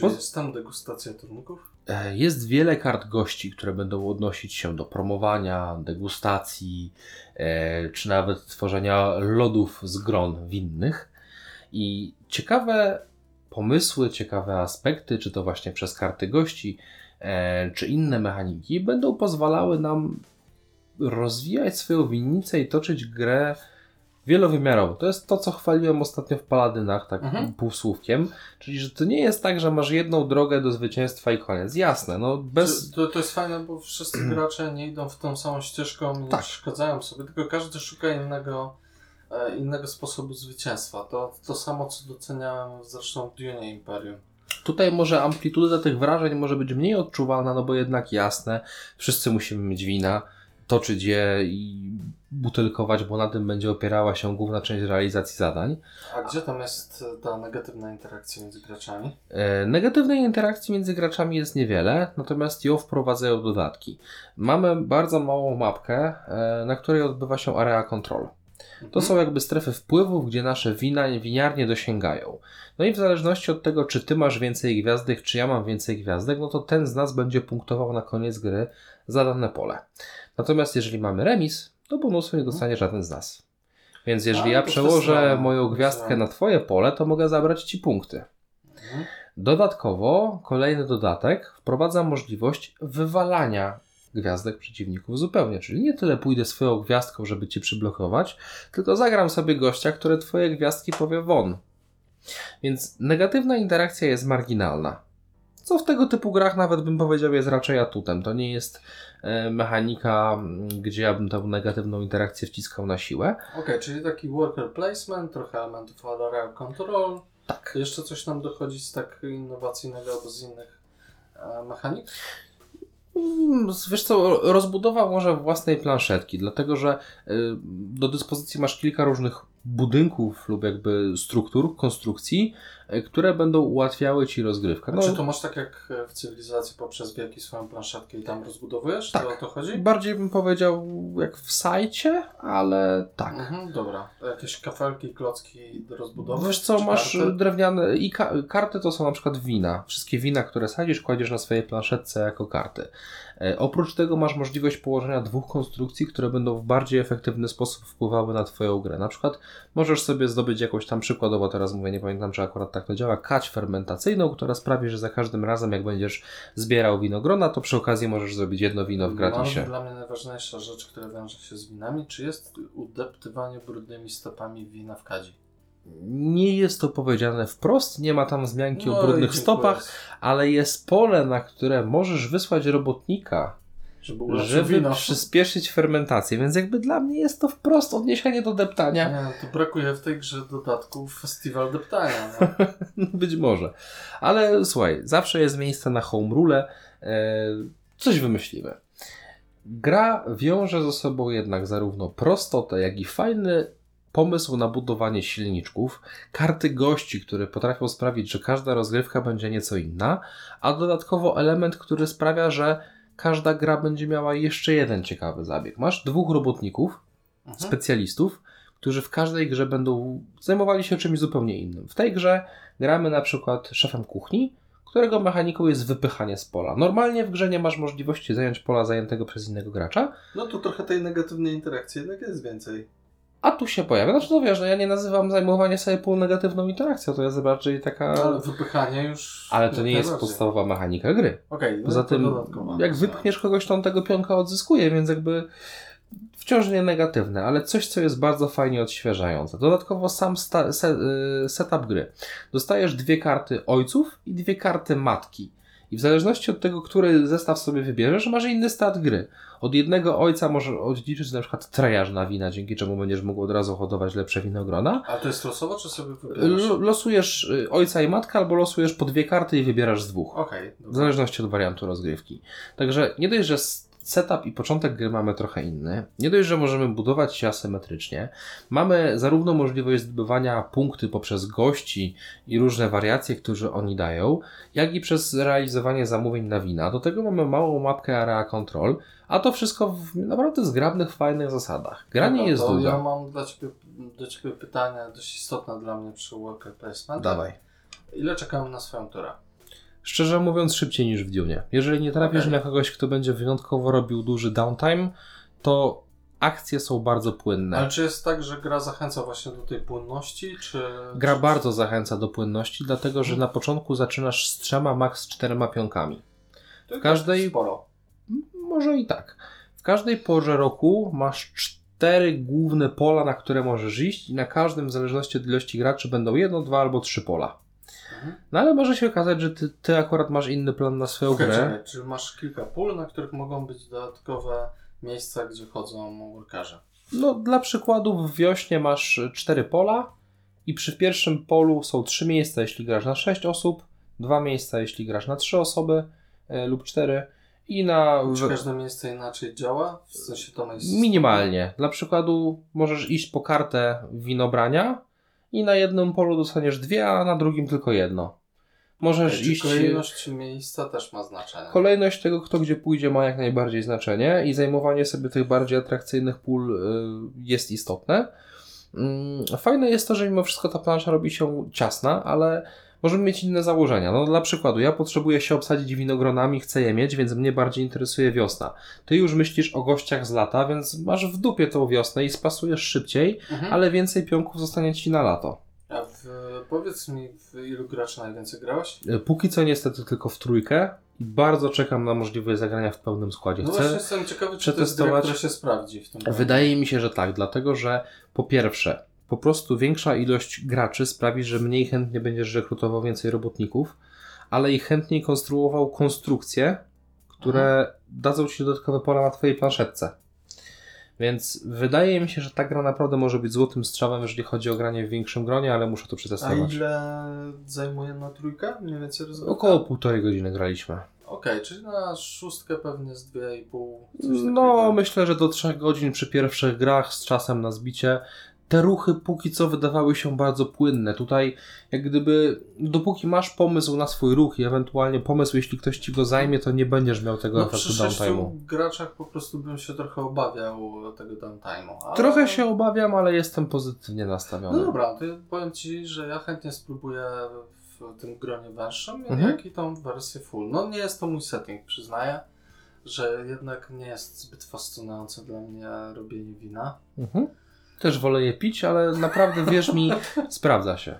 Po- jest tam degustacja trunków? E, Jest wiele kart gości, które będą odnosić się do promowania, degustacji, e, czy nawet tworzenia lodów z gron winnych. I ciekawe pomysły, ciekawe aspekty, czy to właśnie przez karty gości, e, czy inne mechaniki, będą pozwalały nam rozwijać swoją winnicę i toczyć grę wielowymiarową. To jest to, co chwaliłem ostatnio w Paladynach, tak Mhm. półsłówkiem. Czyli, że to nie jest tak, że masz jedną drogę do zwycięstwa i koniec. Jasne, no bez... To, to jest fajne, bo wszyscy gracze nie idą w tą samą ścieżką, nie Tak. przeszkadzają sobie, tylko każdy szuka innego, e, innego sposobu zwycięstwa. To to samo, co doceniałem zresztą w Dune Imperium. Tutaj może amplituda tych wrażeń może być mniej odczuwalna, no bo jednak jasne, wszyscy musimy mieć wina, toczyć je i butelkować, bo na tym będzie opierała się główna część realizacji zadań. A gdzie tam jest ta negatywna interakcja między graczami? E, Negatywnej interakcji między graczami jest niewiele, natomiast ją wprowadzają dodatki. Mamy bardzo małą mapkę, e, na której odbywa się area control. To są jakby strefy wpływów, gdzie nasze wina, winiarnie dosięgają. No i w zależności od tego, czy ty masz więcej gwiazdek, czy ja mam więcej gwiazdek, no to ten z nas będzie punktował na koniec gry za dane pole. Natomiast jeżeli mamy remis, to bonusu nie dostanie żaden z nas. Więc jeżeli A, ja przełożę moją gwiazdkę na twoje pole, to mogę zabrać ci punkty. Mhm. Dodatkowo, kolejny dodatek wprowadza możliwość wywalania gwiazdek przeciwników zupełnie. Czyli nie tyle pójdę swoją gwiazdką, żeby cię przyblokować, tylko zagram sobie gościa, które twoje gwiazdki powie won. Więc negatywna interakcja jest marginalna. Co w tego typu grach nawet bym powiedział jest raczej atutem. To nie jest e, mechanika, gdzie ja bym tę negatywną interakcję wciskał na siłę. Okej, czyli taki worker placement, trochę elementów area control. Tak. Jeszcze coś nam dochodzi z tak innowacyjnego albo z innych e, mechanik? Mm, Wiesz co, rozbudowa może własnej planszetki, dlatego że y, do dyspozycji masz kilka różnych budynków lub jakby struktur, konstrukcji, które będą ułatwiały ci rozgrywkę. No, czy to masz tak jak w cywilizacji poprzez wieki swoją planszetkę i tam rozbudowujesz? Tak. To o to chodzi? Bardziej bym powiedział jak w sajcie, ale tak. Mhm, dobra. Jakieś kafelki, klocki do rozbudowy? Wiesz co, masz karty? drewniane i ka karty to są na przykład wina. Wszystkie wina, które sadzisz, kładziesz na swojej planszetce jako karty. E, oprócz tego masz możliwość położenia dwóch konstrukcji, które będą w bardziej efektywny sposób wpływały na Twoją grę. Na przykład możesz sobie zdobyć jakąś tam przykładowo, teraz mówię, nie pamiętam czy akurat tak to działa, kać fermentacyjną, która sprawi, że za każdym razem jak będziesz zbierał winogrona, to przy okazji możesz zrobić jedno wino w gratisie. Mam dla mnie najważniejsza rzecz, która wiąże się z winami. Czy jest udeptywanie brudnymi stopami wina w kadzi? Nie jest to powiedziane wprost, nie ma tam wzmianki No o brudnych stopach, ale jest pole, na które możesz wysłać robotnika, Żeby żeby przyspieszyć fermentację, więc jakby dla mnie jest to wprost odniesienie do deptania. Nie, no to brakuje w tej grze dodatku festiwal deptania. No. No, Być może. Ale słuchaj, zawsze jest miejsce na home rule. E, coś wymyślimy. Gra wiąże ze sobą jednak zarówno prostotę, jak i fajny pomysł na budowanie silniczków, karty gości, które potrafią sprawić, że każda rozgrywka będzie nieco inna, a dodatkowo element, który sprawia, że każda gra będzie miała jeszcze jeden ciekawy zabieg. Masz dwóch robotników, Mhm. specjalistów, którzy w każdej grze będą zajmowali się czymś zupełnie innym. W tej grze gramy na przykład szefem kuchni, którego mechaniką jest wypychanie z pola. Normalnie w grze nie masz możliwości zająć pola zajętego przez innego gracza, No tu trochę tej negatywnej interakcji jednak jest więcej. A tu się pojawia. Znaczy, no wiesz, no ja nie nazywam zajmowania sobie pól negatywną interakcją, to jest bardziej taka... Ale wypychanie już... Ale to nie jest podstawowa mechanika gry. Okej, no Poza tym, jak wypchniesz kogoś, to on tego pionka odzyskuje, więc jakby wciąż nie negatywne, ale coś, co jest bardzo fajnie odświeżające. Dodatkowo sam sta- se- y, setup gry. Dostajesz dwie karty ojców i dwie karty matki. I w zależności od tego, który zestaw sobie wybierzesz, masz inny stat gry. Od jednego ojca możesz odliczyć na przykład trejarz na wina, dzięki czemu będziesz mógł od razu hodować lepsze winogrona. A to jest losowo, czy sobie wybierasz? L- losujesz y, ojca i matkę, albo losujesz po dwie karty i wybierasz z dwóch. Okej, W dobra. zależności od wariantu rozgrywki. Także nie dość, że setup i początek gry mamy trochę inny, nie dość, że możemy budować się asymetrycznie, mamy zarówno możliwość zdobywania punkty poprzez gości i różne wariacje, które oni dają, jak i przez realizowanie zamówień na wina. Do tego mamy małą mapkę area control, a to wszystko w naprawdę zgrabnych, fajnych zasadach. Gra nie jest długa. Ja mam dla ciebie, do Ciebie pytanie dość istotne dla mnie przy worker placement. Dawaj. Ile czekamy na swoją turę? Szczerze mówiąc, szybciej niż w Dunie. Jeżeli nie trafisz Okej. na kogoś, kto będzie wyjątkowo robił duży downtime, to akcje są bardzo płynne. Ale czy jest tak, że gra zachęca właśnie do tej płynności, czy... Gra bardzo zachęca do płynności, dlatego że na początku zaczynasz z trzema, max czterema pionkami. W każdej- Sporo. Może i tak. W każdej porze roku masz cztery główne pola, na które możesz iść i na każdym, w zależności od ilości graczy, będą jedno, dwa albo trzy pola. Mhm. No ale może się okazać, że ty, ty akurat masz inny plan na swoją Okej, grę. czekaj, czy masz kilka pól, na których mogą być dodatkowe miejsca, gdzie chodzą workarze? No, dla przykładu, w wiośnie masz cztery pola i przy pierwszym polu są trzy miejsca, jeśli grasz na sześć osób, dwa miejsca, jeśli grasz na trzy osoby e, lub cztery i na... Czy każde miejsce inaczej działa? W sensie to jest... Minimalnie. Dla przykładu możesz iść po kartę winobrania i na jednym polu dostaniesz dwie, a na drugim tylko jedno. Możesz Czy iść... kolejność miejsca też ma znaczenie? Kolejność tego, kto gdzie pójdzie, ma jak najbardziej znaczenie i zajmowanie sobie tych bardziej atrakcyjnych pól y, jest istotne. Mm, Fajne jest to, że mimo wszystko ta plansza robi się ciasna, ale możemy mieć inne założenia. No, dla przykładu, ja potrzebuję się obsadzić winogronami, chcę je mieć, więc mnie bardziej interesuje wiosna. Ty już myślisz o gościach z lata, więc masz w dupie tą wiosnę i spasujesz szybciej, Mhm. ale więcej pionków zostanie ci na lato. A w, powiedz mi, w ilu graczy najwięcej grałeś? Y, Póki co niestety tylko w trójkę bardzo czekam na możliwość zagrania w pełnym składzie. No Chcę... właśnie jestem ciekawy, czy to jest gra, przetestować- która się sprawdzi w tym. Wydaje mi się, że tak, dlatego że po pierwsze, po prostu większa ilość graczy sprawi, że mniej chętnie będziesz rekrutował więcej robotników, ale i chętniej konstruował konstrukcje, które dadzą ci dodatkowe pola na twojej planszetce. Więc wydaje mi się, że ta gra naprawdę może być złotym strzałem, jeżeli chodzi o granie w większym gronie, ale muszę to A przetestować. ile zajmuje na trójkę? Mniej więcej rozgrywka? Około półtorej godziny graliśmy. Okej, czyli na szóstkę pewnie z 2,5. coś No, takiego. myślę, że do 3 godzin przy pierwszych grach z czasem na zbicie. Te ruchy póki co wydawały się bardzo płynne. Tutaj, jak gdyby, dopóki masz pomysł na swój ruch i ewentualnie pomysł, jeśli ktoś ci go zajmie, to nie będziesz miał tego No efektu downtime'u. graczach po prostu bym się trochę obawiał tego downtime'u. ale- Trochę się obawiam, ale jestem pozytywnie No nastawiony. dobra, to powiem Ci, że ja chętnie spróbuję w tym gronie węższym, Mhm. jak i tą wersję full. No nie jest to mój setting, przyznaję, że jednak nie jest zbyt fascynujące dla mnie robienie wina. Mhm. Też wolę je pić, ale naprawdę, wierz mi, sprawdza się.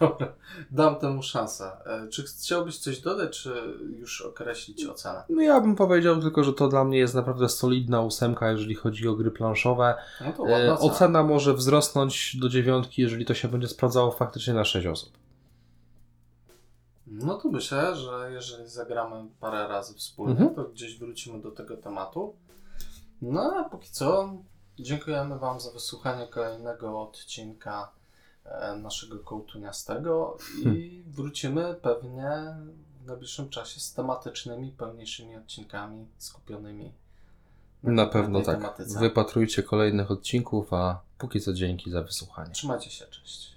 Dobra, dam temu szansę. E, Czy chciałbyś coś dodać, czy już określić ocenę? No ja bym powiedział tylko, że to dla mnie jest naprawdę solidna ósemka, jeżeli chodzi o gry planszowe. No to ładna E, ocena. Ocena może wzrosnąć do dziewiątki, jeżeli to się będzie sprawdzało faktycznie na 6 osób. No to myślę, że jeżeli zagramy parę razy wspólnie, Mhm. to gdzieś wrócimy do tego tematu. No a póki co, dziękujemy Wam za wysłuchanie kolejnego odcinka e, naszego kołtuniastego i wrócimy pewnie w najbliższym czasie z tematycznymi, pełniejszymi odcinkami skupionymi Na pewno konkretnej tak. tematyce. Wypatrujcie kolejnych odcinków, a póki co dzięki za wysłuchanie. Trzymajcie się, cześć.